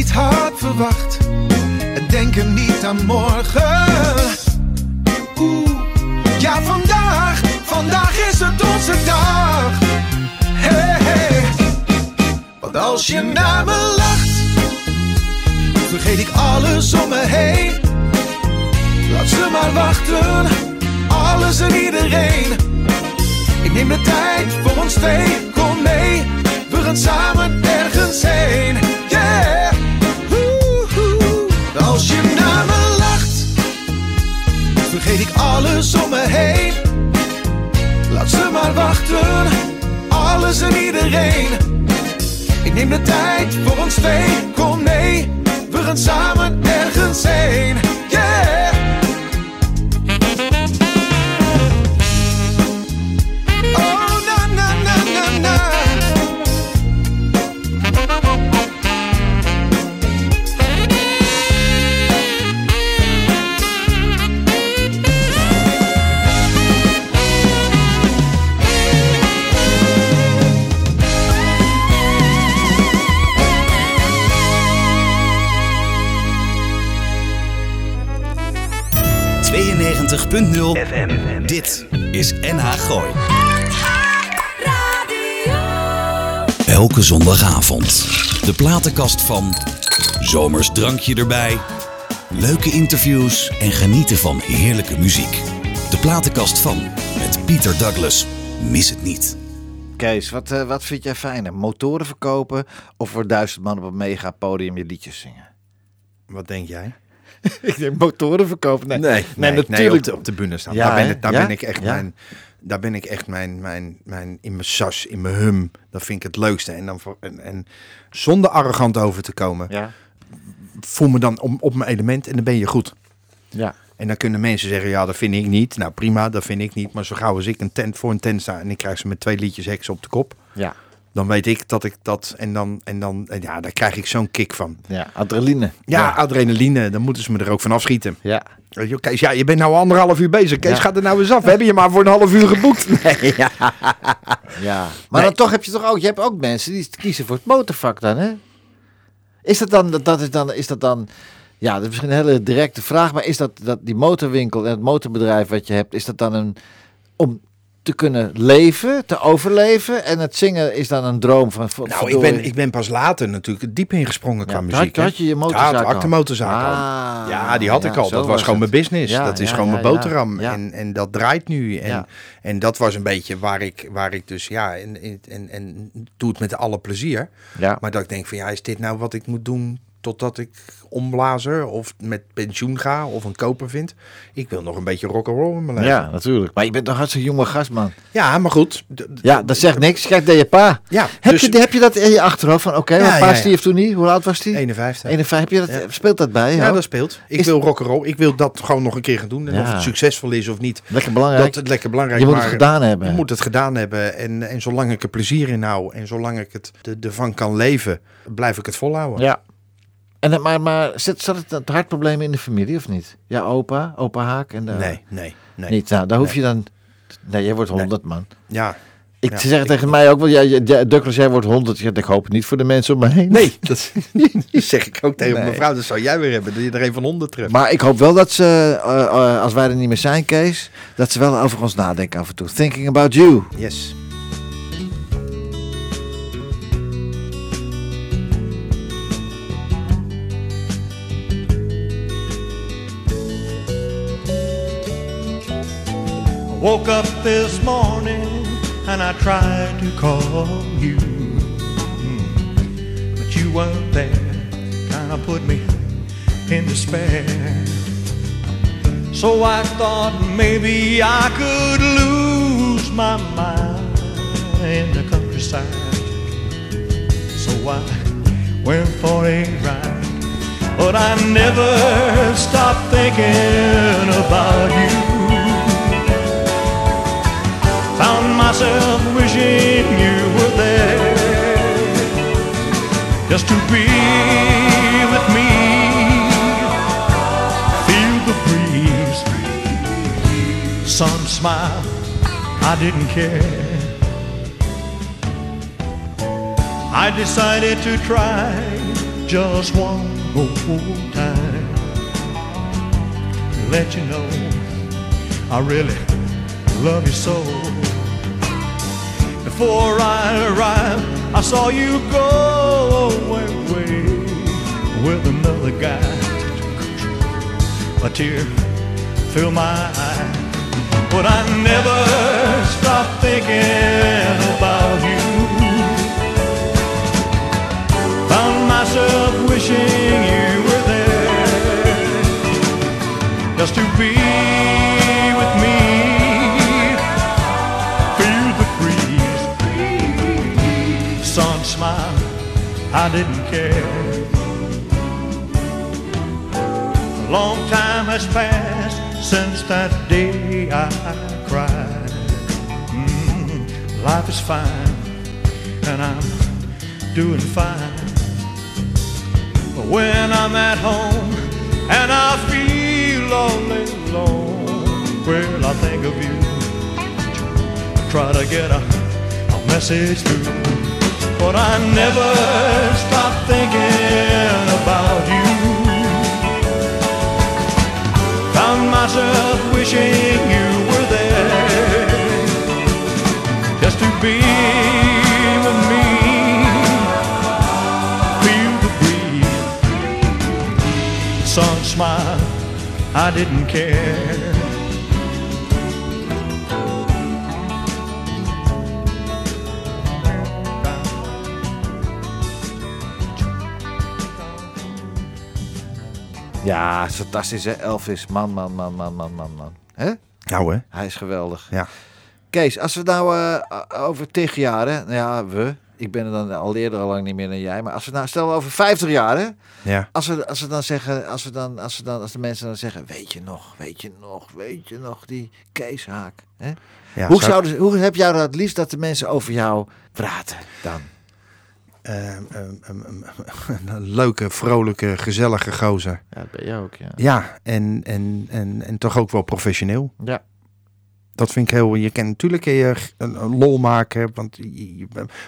niet had verwacht en denken niet aan morgen. Oeh, ja, vandaag, vandaag is het onze dag. Hey, hey. Want als je naar me lacht, vergeet ik alles om me heen. Laat ze maar wachten, alles en iedereen. Ik neem de tijd voor ons twee, kom mee. We gaan samen ergens heen, alles en iedereen. Ik neem de tijd voor ons twee, kom mee. We gaan samen ergens heen, FM. Dit is NH Gooi. Elke zondagavond. De platenkast van Zomers drankje erbij. Leuke interviews en genieten van heerlijke muziek. De platenkast van met Pieter Douglas. Mis het niet. Kees, wat, eh, wat vind jij fijner? Motoren verkopen of voor duizend man op een mega podium je liedjes zingen? Wat denk jij? ik denk motoren verkopen. Nee, Nee, nee, natuurlijk. op, de, op de bühne staan. Ja, daar ben, ik, daar Ja? ben ik echt Ja? mijn, daar ben ik echt mijn, mijn, mijn, in mijn sas, in mijn hum. Dat vind ik het leukste. En, dan, voor- en, en zonder arrogant over te komen, Ja, voel me dan om, op mijn element en dan ben je goed. ja. En dan kunnen mensen zeggen, ja, dat vind ik niet. Nou, prima, dat vind ik niet. Maar zo gauw als ik een tent voor een tent sta en ik krijg ze met twee liedjes heks op de kop, ja, dan weet ik dat ik dat en dan en dan en ja, daar krijg ik zo'n kick van. ja. Adrenaline. Ja, adrenaline, dan moeten ze me er ook van afschieten. Ja. Kees, ja, je bent nou anderhalf uur bezig. Kees, Ja. gaat er nou eens af. We hebben je maar voor een half uur geboekt. Nee, ja. Ja, maar dan toch heb je toch ook, je hebt ook mensen die kiezen voor het motorvak dan, hè? Is dat dan, dat, dat is dan, is dat dan, ja, dat is misschien een hele directe vraag, maar is dat, dat die motorwinkel en het motorbedrijf wat je hebt, is dat dan een, om te kunnen leven, te overleven en het zingen is dan een droom van, van Nou, ik ben, ik ben pas later natuurlijk diep ingesprongen qua Ja, muziek. had- hè. had je je Ja, motorzaak toen had ik motorzaak al. Ah, Ja, die had ja, ik al. Dat was gewoon het. mijn business. Ja, dat is ja, gewoon ja, mijn ja. boterham. Ja. En, en dat draait nu. En, Ja. en dat was een beetje waar ik, waar ik dus, ja, en, en, en, en doe het met alle plezier. Ja. Maar dat ik denk van, ja, is dit nou wat ik moet doen totdat ik omblazer of met pensioen ga of een koper vind. Ik wil nog een beetje rock'n'roll in mijn leven. Ja, natuurlijk. Maar je bent nog hartstikke jonge gast, man. Ja, maar goed. Ja, dat zegt niks. Kijk naar je pa. Ja, Heb, dus- je, heb je dat in je achterhoofd van, oké, Ja, mijn pa ja, ja. toen niet. Hoe oud was hij? 51. 51. Heb je dat, Ja. Speelt dat bij? Ja, dat speelt. Ik Is- wil rock'n'roll. Ik wil dat gewoon nog een keer gaan doen. En Ja. of het succesvol is of niet, Lekker belangrijk. dat het lekker belangrijk je moet maar het gedaan hebben. Je moet het gedaan hebben. En, en zolang ik er plezier in hou en zolang ik het er- ervan kan leven, blijf ik het volhouden. Ja. En, het- maar, maar zit, zat het, het hartprobleem in de familie of niet? Ja, opa, opa Haak en de, Nee, nee, nee. niet. Nou, daar hoef Nee. je dan. Nee, jij wordt 100 man. Ja. Ik Ja, ze zeggen ik- tegen mij ook wel, ja, ja, ja, Douglas, jij wordt 100. Ik, zeg, ik hoop het niet voor de mensen om me heen. Nee, dat, dat zeg ik ook tegen Nee. mijn vrouw. Dat zou jij weer hebben, dat je er een van onder treft. Maar ik hoop wel dat ze, eh, eh, als wij er niet meer zijn, Kees, dat ze wel over ons nadenken af en toe. Thinking about you. Yes. Woke up this morning and I tried to call you, Mm. but you weren't there. Kinda put me in despair. So I thought maybe I could lose my mind in the countryside. So I went for a ride, but I never stopped thinking about you. Myself wishing you were there just to be with me. Feel the breeze, sun smile. I didn't care. I decided to try just one more time. Let you know I really love you so. Before I arrived, I saw you go away with another guy. A tear filled my eye, but I never stopped thinking about you. Found myself wishing you were there just to be I didn't care. A long time has passed since that day I cried. Mm, life is fine, and I'm doing fine. But when I'm at home and I feel all alone, well, I think of you. Try to get a, a message through, but I never stop thinking about you. Found myself wishing you were there just to be with me. Feel the breeze, sun smile. I didn't care. Ja, is fantastisch hè, Elvis. Man, man, man, man, man, man, man. Hè? Nou hè? Hij is geweldig. Ja. Kees, als we nou eh, over tig jaar, hè, nou ja, we, ik ben er dan al eerder al lang niet meer dan jij, maar als we nou, stel over 50 jaar, hè, Ja. als we, als we dan zeggen, als we dan, als we dan, als de mensen dan zeggen, weet je nog, weet je nog, weet je nog, die Kees Haak, hè? ja hoe, zou- zouden, hoe heb jij dat het liefst dat de mensen over jou praten dan? Ehm, ehm, ehm, een leuke, vrolijke, gezellige gozer. Ja, dat ben jij ook, ja. Ja, en, en, en, en toch ook wel professioneel. Ja. Dat vind ik heel... Je kan natuurlijk je een, een lol maken. Want je- je-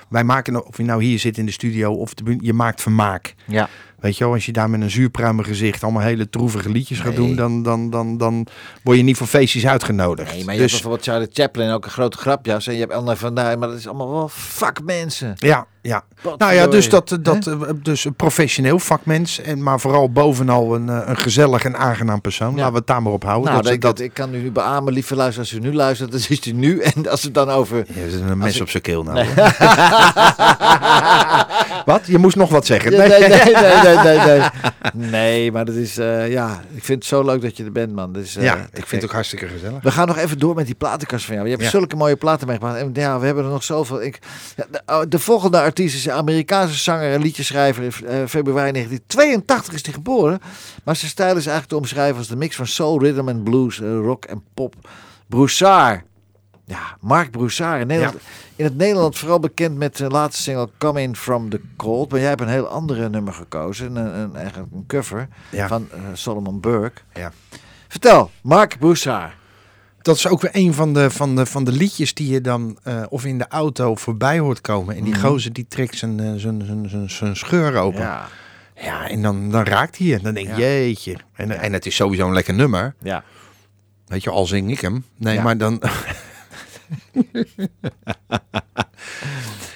wij maken, of je nou hier zit in de studio of de, je maakt vermaak. Ja. Weet je wel, als je daar met een zuurpruimig gezicht allemaal hele droevige liedjes gaat Nee. doen, dan, dan, dan, dan word je niet voor feestjes uitgenodigd. Nee, maar je hebt dus, bijvoorbeeld Charlie Chaplin, ook een grote grapjas. En je hebt Elna van Duin, maar dat is allemaal wel vakmensen. ja, ja. Nou ja, dus dat, dat eh, dus een professioneel vakmens, en maar vooral bovenal een, eh, een gezellig en aangenaam persoon. Ja. Laten we het daar maar op houden. Nou, dat, dat, dat, ik kan u nu beamen, lieve luisteraars, als u nu luistert, dan is u nu. En als het dan over... Ja, er is een mes ik- op zijn keel nou. Wat? Je moest nog wat zeggen. Nee, nee, nee, nee, nee, nee, nee. Nee, maar dat is, eh, ja, ik vind het zo leuk dat je er bent, man. Dus, eh, ja, ik vind gek. het ook hartstikke gezellig. We gaan nog even door met die platenkast van jou. Je hebt Ja. zulke mooie platen meegemaakt. En ja, we hebben er nog zoveel. Ik, ja, de, oh, de volgende artiest is een Amerikaanse zanger en liedjeschrijver. In eh, februari 1982 is hij geboren. Maar zijn stijl is eigenlijk te omschrijven als de mix van soul, rhythm en blues, eh, rock en pop. Broussard. Ja, Mark Broussard. In, Nederland, in het Nederland vooral bekend met zijn laatste single Come In From The Cold. Maar jij hebt een heel andere nummer gekozen. Een, een, een cover Ja. van eh, Solomon Burke. Ja. Vertel, Mark Broussard. Dat is ook weer een van de, van de, van de liedjes die je dan eh, of in de auto voorbij hoort komen. En die Mhm. gozer die trekt zijn, eh, zijn, zijn, zijn, zijn scheur open. Ja, Ja, en dan, dan raakt hij je. Dan denk je, Ja. jeetje. En, en het is sowieso een lekker nummer. ja. Weet je, al zing ik hem. Nee, Ja. maar dan...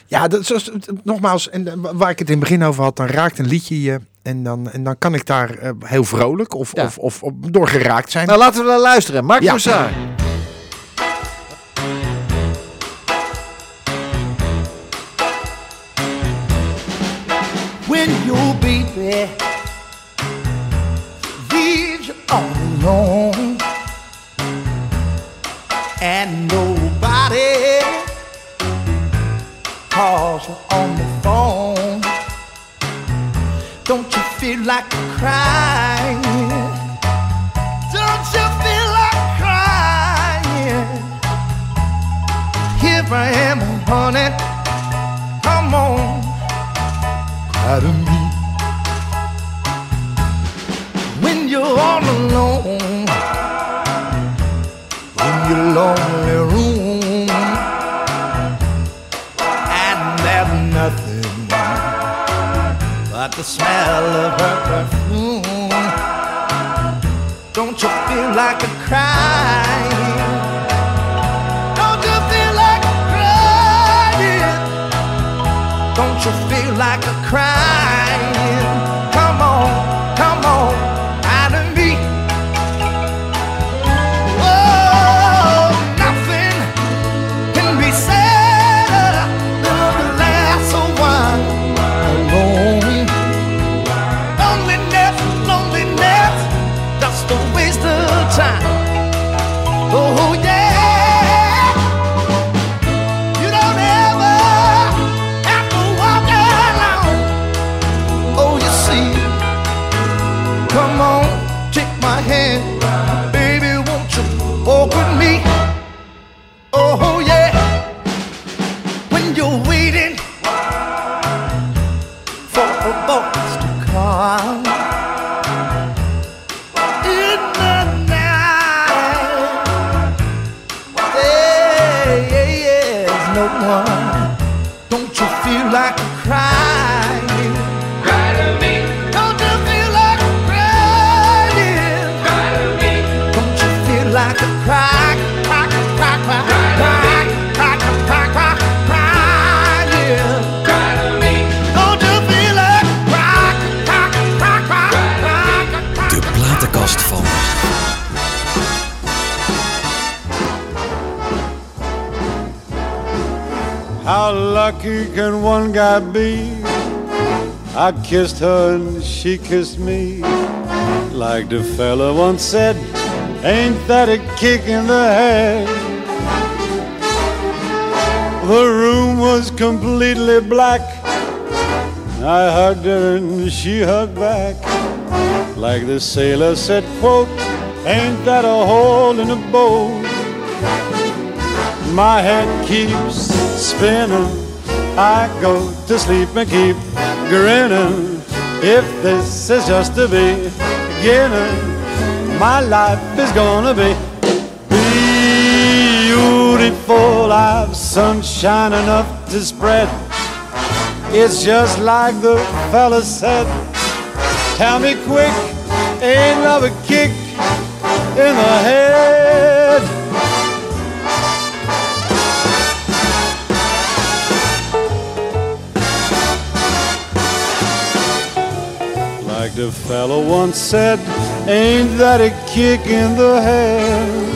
ja, dat is, nogmaals, en eh, waar ik het in het begin over had, dan raakt een liedje je. En dan, en dan kan ik daar eh, heel vrolijk of, Ja. of, of, of door geraakt zijn. Nou, laten we naar luisteren. Mark Ja. Broussard. when your baby leaves you all alone and nobody calls you on the phone don't you feel like crying? Don't you feel like crying? Here i am honey. Come on. Cry to me. When you're all alone. In your lonely the smell of her perfume. Don't you feel like a crying? Don't you feel like crying? Don't you feel like a crying? Lucky can one guy be? I kissed her and she kissed me. Like the fella once said, ain't that a kick in the head? The room was completely black. I hugged her and she hugged back. Like the sailor said, quote, ain't that a hole in a boat? My head keeps spinning. I go to sleep and keep grinning. If this is just the beginning, my life is gonna be beautiful. I've sunshine enough to spread. It's just like the fella said. Tell me quick, ain't love a kick in the head? The fellow once said, ain't that a kick in the head?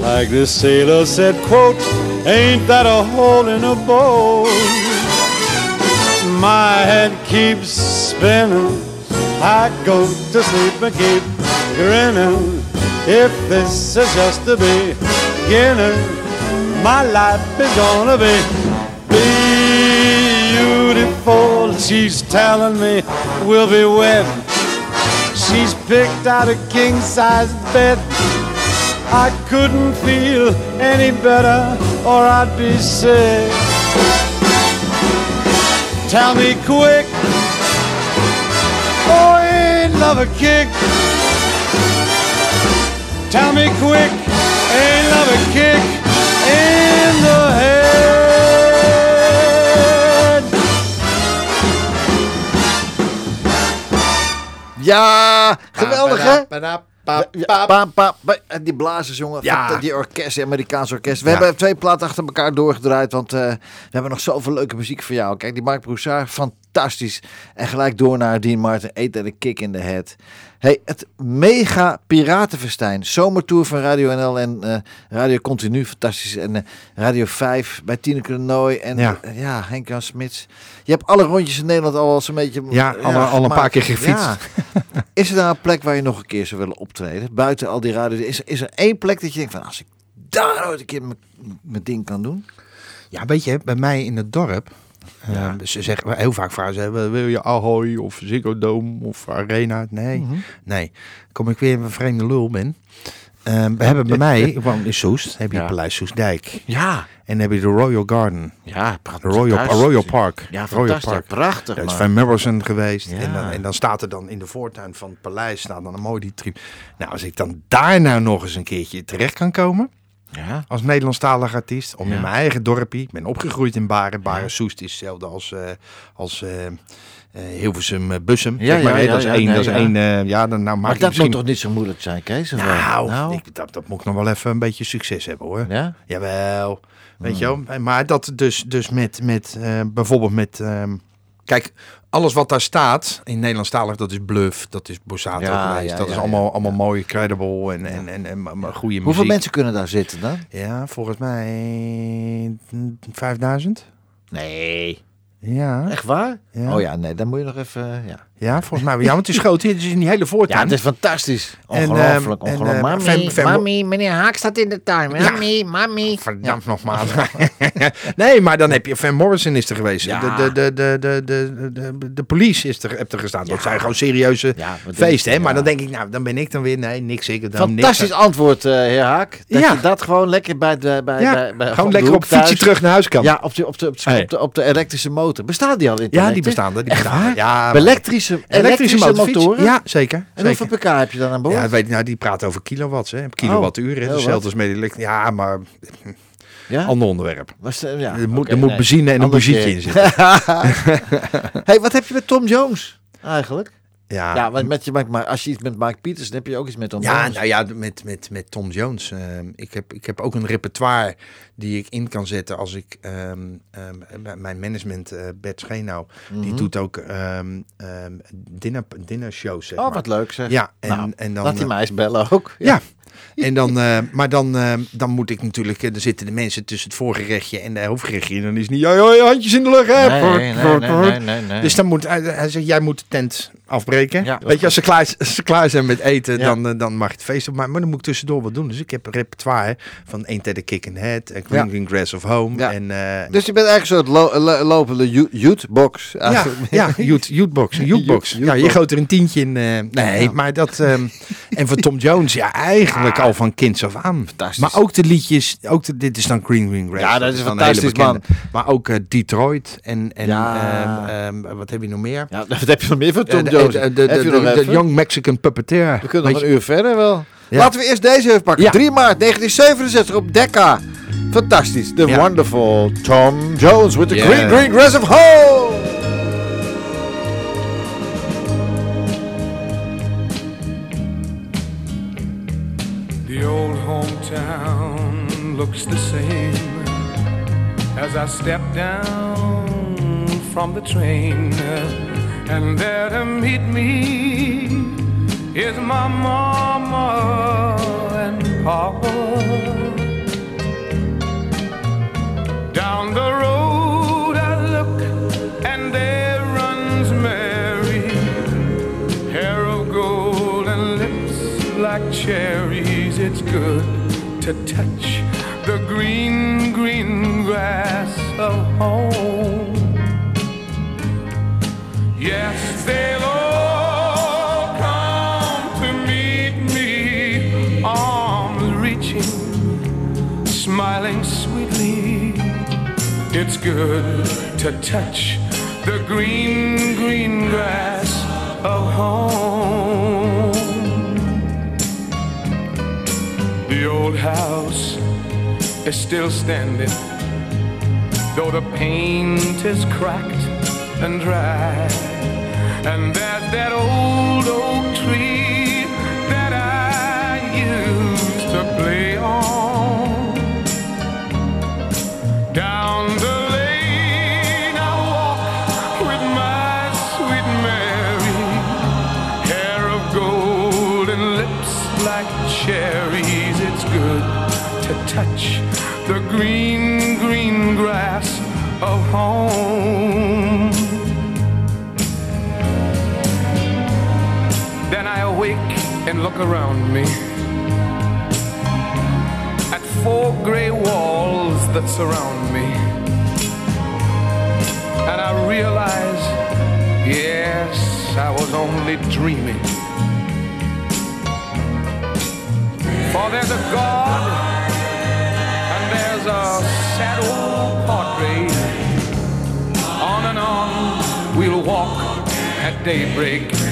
Like the sailor said, quote, ain't that a hole in a boat? My head keeps spinning. I go to sleep and keep grinning. If this is just the my life is gonna be beautiful. She's telling me we'll be wed. She's picked out a king size bed. I couldn't feel any better, or I'd be sick. Tell me quick, oh, ain't love a kick? Tell me quick, ain't love a kick in the head? Ja, geweldig hè? Pa, pa, pa, pa. En die blazers, jongen. Ja. Die orkest, die Amerikaanse orkest. We Ja. hebben twee platen achter elkaar doorgedraaid. Want eh, we hebben nog zoveel leuke muziek voor jou. Kijk, die Mark Broussard, fantastisch. En gelijk door naar Dean Martin. At a kick in the head. Hey, het mega piratenfestijn. Zomertour van Radio NL en eh, Radio Continu. Fantastisch. En eh, Radio 5 bij Tineke de Nooi. En Ja. ja, ja Henk-Jan Smits. Je hebt alle rondjes in Nederland al eens een beetje... Ja, alle- al een gemaakt. paar keer gefietst. Ja. Is er daar een plek waar je nog een keer zou willen optreden? Buiten al die radio's. Is, is er één plek dat je denkt van... Als ik daar ooit een keer mijn ding kan doen. Ja, weet je, bij mij in het dorp. Eh, ze zeggen heel vaak vragen ze, wil je Ahoy of Ziggo Dome of Arena? Nee, Mhm. nee. Kom ik weer een vreemde lul ben. Eh, we hebben bij mij, woon in Soest, heb je Ja. Paleis Soestdijk. Ja. En dan heb je de Royal Garden. Ja, De Royal, Royal Park. Ja, Royal fantastisch. Park. Prachtig, Daar is. Van Morrison geweest. Ja. En, dan, en dan staat er dan in de voortuin van het paleis staat dan een mooi die trip. Nou, als ik dan daar nou nog eens een keertje terecht kan komen. Ja. Als Nederlandstalig artiest. Om Ja. in mijn eigen dorpje. Ik ben opgegroeid in Baren. Baren Soest is hetzelfde als, eh als eh, eh, Hilversum Bussum. Ja, zeg maar, ja, hè. ja, dat is één. nee, dat is één ja, dan nou maak Maar dat misschien... moet toch niet zo moeilijk zijn, Kees? of wel? Nou, Ik, dat, dat moet ik nog wel even een beetje succes hebben hoor. Ja? Jawel. Weet je wel? Maar dat dus, dus met, met bijvoorbeeld met... ehm, kijk, alles wat daar staat in Nederlandstalig, dat is bluff, dat is Ja, ja, dat ja, is allemaal, allemaal mooi, credible en, en, en, en, maar goede muziek. Hoeveel mensen kunnen daar zitten dan? Ja, volgens mij mm, 5000. Nee. Ja. Echt waar? Oh ja, nee, dan moet je nog even... Ja, Ja, volgens mij. Ja, want het is groot. Het is in die hele ja voortuin. het is fantastisch. Ongelooflijk, ehm, en, ongelooflijk. eh, Mami, Fem- Fem- mami, meneer Haak staat in de tuin. Ja. Mami, mami. Verdampt nog maar. nee, maar dan heb je Van Morrison is er geweest. Ja. De, de, de, de, de, de, de, de police is er, heb er gestaan. Dat Ja. zijn gewoon serieuze Ja, feesten. Hè? Maar dan ja. denk ik, nou, dan ben ik dan weer. Nee, niks ik. Dan Fantastisch niks. antwoord, eh, heer Haak. Dat Ja. je dat gewoon lekker bij de... Bij, Ja, bij, bij, gewoon lekker op fietsje terug naar huis kan. Ja, op de, op, de, op, de, elektrische motor. Bestaat die al in Ja, die bestaan er. Die bestaan? Ja, Elektrische, elektrische, motorfiets. motoren? Ja, zeker. En zeker. hoeveel pk heb je dan aan boord? Ja, weet nou, die praten over kilowatts, hè. Kilowattuur, hè. heel Hetzelfde als met Ja, maar Ja? ander onderwerp. Was de- ja, Er moet, er moet nee. benzine en een Ander muziekje keer. in zitten. hey, wat heb je met Tom Jones eigenlijk? Ja, Ja, want met je, maar- als je iets met Mike Peters, dan heb je ook iets met Tom Ja, Jones. nou ja, met, met, met Tom Jones. ehm, ik, heb, ik heb ook een repertoire die ik in kan zetten als ik... ehm, ehm, mijn management, eh Bert Schenau, die Mhm. doet ook ehm dinner, dinner shows, zeg Oh, maar. wat leuk zeg. Ja, en, Nou, en dan... Laat die eh, meis bellen ook. ja. En dan, eh, maar dan, dan moet ik natuurlijk, er zitten de mensen tussen het voorgerechtje en de hoofdgerechtje. En dan is het niet, ja, handjes in de lucht. hè. Nee, nee, nee, nee. Dus dan moet hij, hij zegt, jij moet de tent afbreken. Ja. Weet je, als ze klaar, als ze klaar zijn met eten, Ja. dan, eh, dan mag je het feest op. Maar, maar dan moet ik tussendoor wat doen. Dus ik heb een repertoire van Ain't That a Kick in Head, en Green Ja. Green Grass of Home. En, eh, Dus je bent eigenlijk zo'n lo lo- lopende youthbox. ja, ja, youth. Een. Youth- Ja, je gooit er een tientje in. eh, nee, maar dat... ehm, en voor Tom Jones, ja, eigenlijk al van kinds af aan. Fantastisch. Maar ook de liedjes, ook de, dit is dan Green Green Grass. Ja, dat is een fantastisch, bekende. Maar ook Detroit en, en ehm, ehm, wat heb je nog meer? Ja, wat heb je nog meer van Tom Jones? De? Young Mexican Puppeteer. We kunnen nog een uur verder wel. Laten we eerst deze even pakken. Ja. 3 maart 1967 op Decca. Fantastisch. The wonderful Tom Jones with the green, green grass of home. The old hometown looks the same as I step down from the train. and there to meet me is my mama and papa. Down the road I look, and there runs Mary, hair of gold and lips like cherries. It's good to touch the green, green grass of home. Yes, they'll all come to meet me, arms reaching, smiling sweetly. It's good to touch the green, green grass of home. The old house is still standing, though the paint is cracked and dry. And there's that old oak tree that I used to play on. Down the lane I walk with my sweet Mary, hair of gold and lips like cherries. It's good to touch the green, green grass of home. Awake and look around me at four gray walls that surround me. And I realize, yes, I was only dreaming. For there's a God and there's a sad old portrait. On and on we'll walk at daybreak.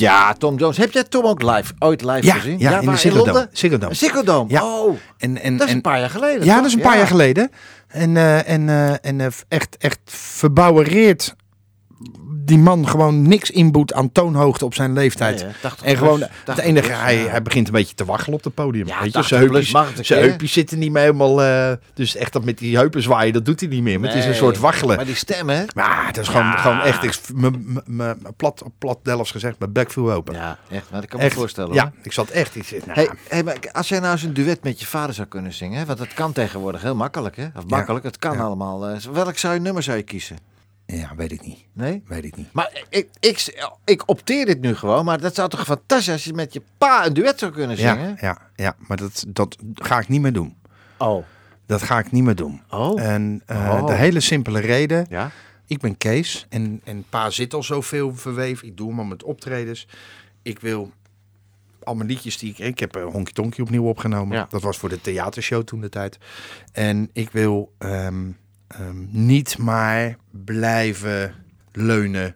Ja, Tom Jones. Heb jij Tom ook live, ooit live Ja, gezien? ja, in de Ziggo Dome. Ja. Oh, En, en, dat is en- een paar jaar geleden. Ja, toch? dat is een paar jaar geleden. En, eh, en, eh, en eh, echt, echt verbouwereerd die man gewoon niks inboet aan toonhoogte op zijn leeftijd. Nee, hè, 80 en gewoon plus, het 80 enige, plus, hij, ja. hij begint een beetje te waggelen op het podium. Ja, weet je, 80 zijn heupjes, zijn heupjes zitten niet meer helemaal. eh, dus echt dat met die heupen zwaaien, dat doet hij niet meer. Maar het is een soort waggelen. Maar die stem, hè? Maar het is gewoon, Ja. gewoon echt, ik- m- m- m- plat, plat Delfts gezegd, mijn bek viel open. Ja, echt. Maar dat kan me echt, voorstellen. Ja, hoor. ik zat echt. Ik zit, nou, Hey, hey, maar als jij nou eens een duet met je vader zou kunnen zingen, hè, want dat kan tegenwoordig heel makkelijk, hè? Of makkelijk, het kan allemaal. eh, welk zou je nummer zou je kiezen? Ja, weet ik niet. Nee? Weet ik niet. Maar ik, ik, ik opteer dit nu gewoon, maar dat zou toch fantastisch zijn als je met je pa een duet zou kunnen Ja, zingen? ja, ja, maar dat, dat ga ik niet meer doen. Oh. Dat ga ik niet meer doen. Oh. En eh, Oh. de hele simpele reden, Ja? ik ben Kees en, en pa zit al zoveel verweven. Ik doe hem al met optredens. Ik wil al mijn liedjes die ik... Ik heb uh, Honky Tonky opnieuw opgenomen. Ja. Dat was voor de theatershow toen de tijd. En ik wil ehm, ehm, niet maar blijven leunen.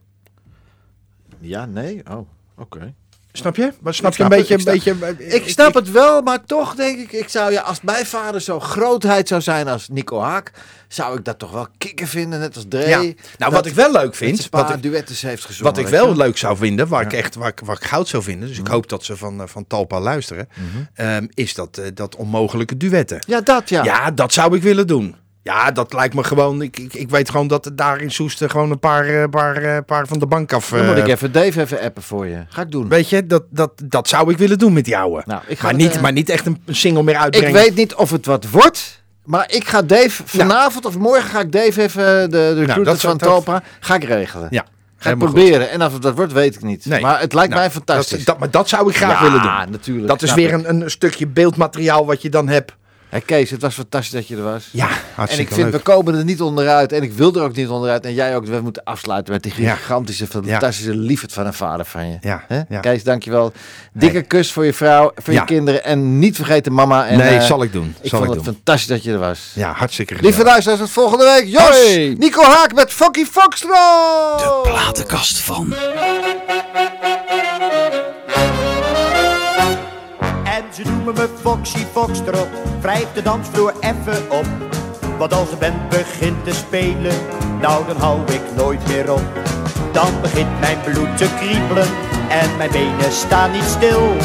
Ja, nee? Oh, oké. Snap je? Maar snap Ik je een snap beetje... het, Een ik beetje Ik snap het wel, maar toch denk ik, ik zou ja, als mijn vader zo grootheid zou zijn als Nico Haak, zou ik dat toch wel kicken vinden, net als Dre. Ja. Nou, Dat- wat ik wel leuk vind... een Wat ik, duettes heeft gezongen. Wat ik je wel leuk zou vinden, waar ik echt waar ik, waar ik goud zou vinden, dus ik Mhm. hoop dat ze van, eh, van Talpa luisteren, ehm, is dat, eh, dat onmogelijke duetten. Ja, dat ja. Ja. dat zou ik willen doen. Ja, dat lijkt me gewoon. Ik, ik, ik weet gewoon dat daar in Soesten gewoon een paar, eh, paar, eh, paar van de bank af. Dan moet eh, ik even Dave even appen voor je. Ga ik doen. Weet je, dat, dat, dat zou ik willen doen met die ouwe. Nou, ik ga maar, het, niet, eh, maar niet echt een, single meer Ik uitbrengen. weet niet of het wat wordt, maar ik ga Dave vanavond of morgen ga ik Dave even de, de recruiter dat zou- van Talpa ga ik regelen. Ja, Ga ik goed. proberen. En of het dat wordt, weet ik niet. Nee. Maar het lijkt Nou, mij fantastisch. Dat, dat, maar dat zou ik graag Ja, willen doen. natuurlijk, Dat is weer ik. een, een stukje beeldmateriaal wat je dan hebt. Hey Kees, het was fantastisch dat je er was. Ja, En hartstikke ik vind, leuk. we komen er niet onderuit. En ik wil er ook niet onderuit. En jij ook. We moeten afsluiten met die Ja. gigantische, fantastische liefde van een vader van je. Ja, Hè? ja. Kees, dankjewel. Dikke kus voor je vrouw, voor Ja. je kinderen. En niet vergeten mama. En, nee, eh, zal ik doen. Ik zal vond ik het doen. fantastisch dat je er was. Ja, hartstikke gezellig. Lieve luisteraars, tot volgende week. Jos! Nico Haak met Funky Foxtrot! De platenkast van. And Foxy Foxtrot, wrijf de dansvloer even op. Want als de band begint te spelen, nou dan hou ik nooit meer op. Dan begint mijn bloed te kriebelen en mijn benen staan niet stil.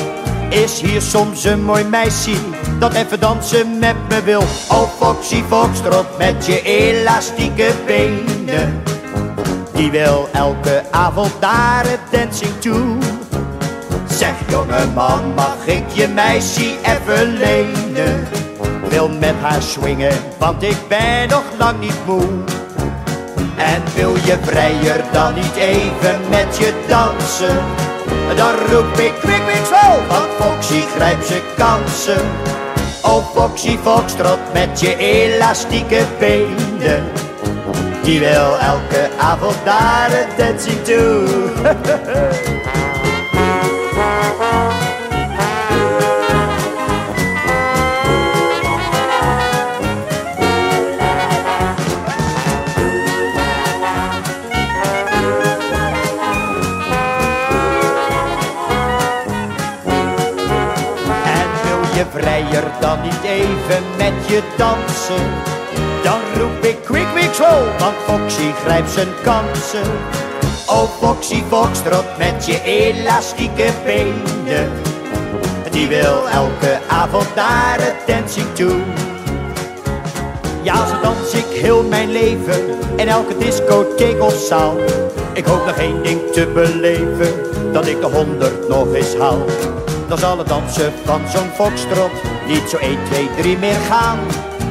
Is hier soms een mooi meisje dat even dansen met me wil? Oh Foxy Foxtrot met je elastieke benen. Die wil elke avond naar het dancing toe. Zeg jongeman, mag ik je meisje even lenen? Wil met haar swingen, want ik ben nog lang niet moe. En wil je vrijer dan niet even met je dansen? Dan roep ik kwik, kwik, zo, want Foxy grijpt zijn kansen. Oh Foxy Foxtrot met je elastieke benen. Die wil elke avond naar het dancing toe. even met je dansen? Dan roep ik quick, quick, zo, want Foxy grijpt zijn kansen. Oh Foxy Foxtrot met je elastieke benen. Die wil elke avond naar het dancing toe. Ja, zo dans ik heel mijn leven in elke discotheek of zaal. Ik hoop nog één ding te beleven, dat ik de honderd nog eens haal. Dan zal het dansen van zo'n foxtrot niet zo 1, 2, 3 meer gaan.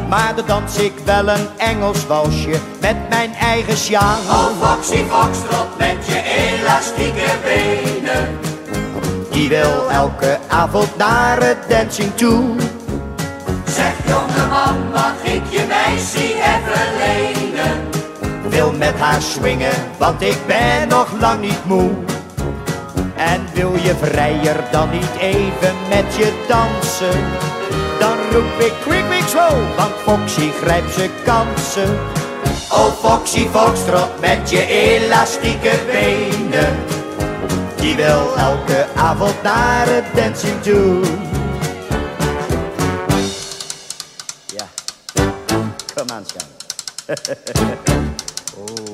Maar dan dans ik wel een Engels walsje met mijn eigen sjaal. Oh Foxy Foxtrot met je elastieke benen. Die wil elke avond naar het dancing toe. Zeg jongeman, mag ik je meisje even lenen? Wil met haar swingen, want ik ben nog lang niet moe. En wil je vrijer dan niet even met je dansen? Dan roep ik quick, quick, slow, want Foxy grijpt zijn kansen. Oh Foxy Foxtrot met je elastieke benen. Die wil elke avond naar het dancing toe. Ja, kom aan. En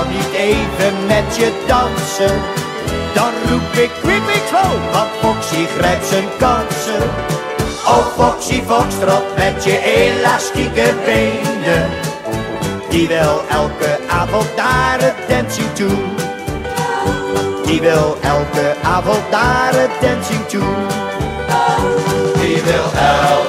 dan niet even met je dansen? Dan roep ik quick, quick, slow, want Foxy grijpt zijn kansen. Oh Foxy Foxtrot met je elastieke benen. Die wil elke avond naar het dancing toe. Die wil elke avond naar het dancing toe. Die wil elke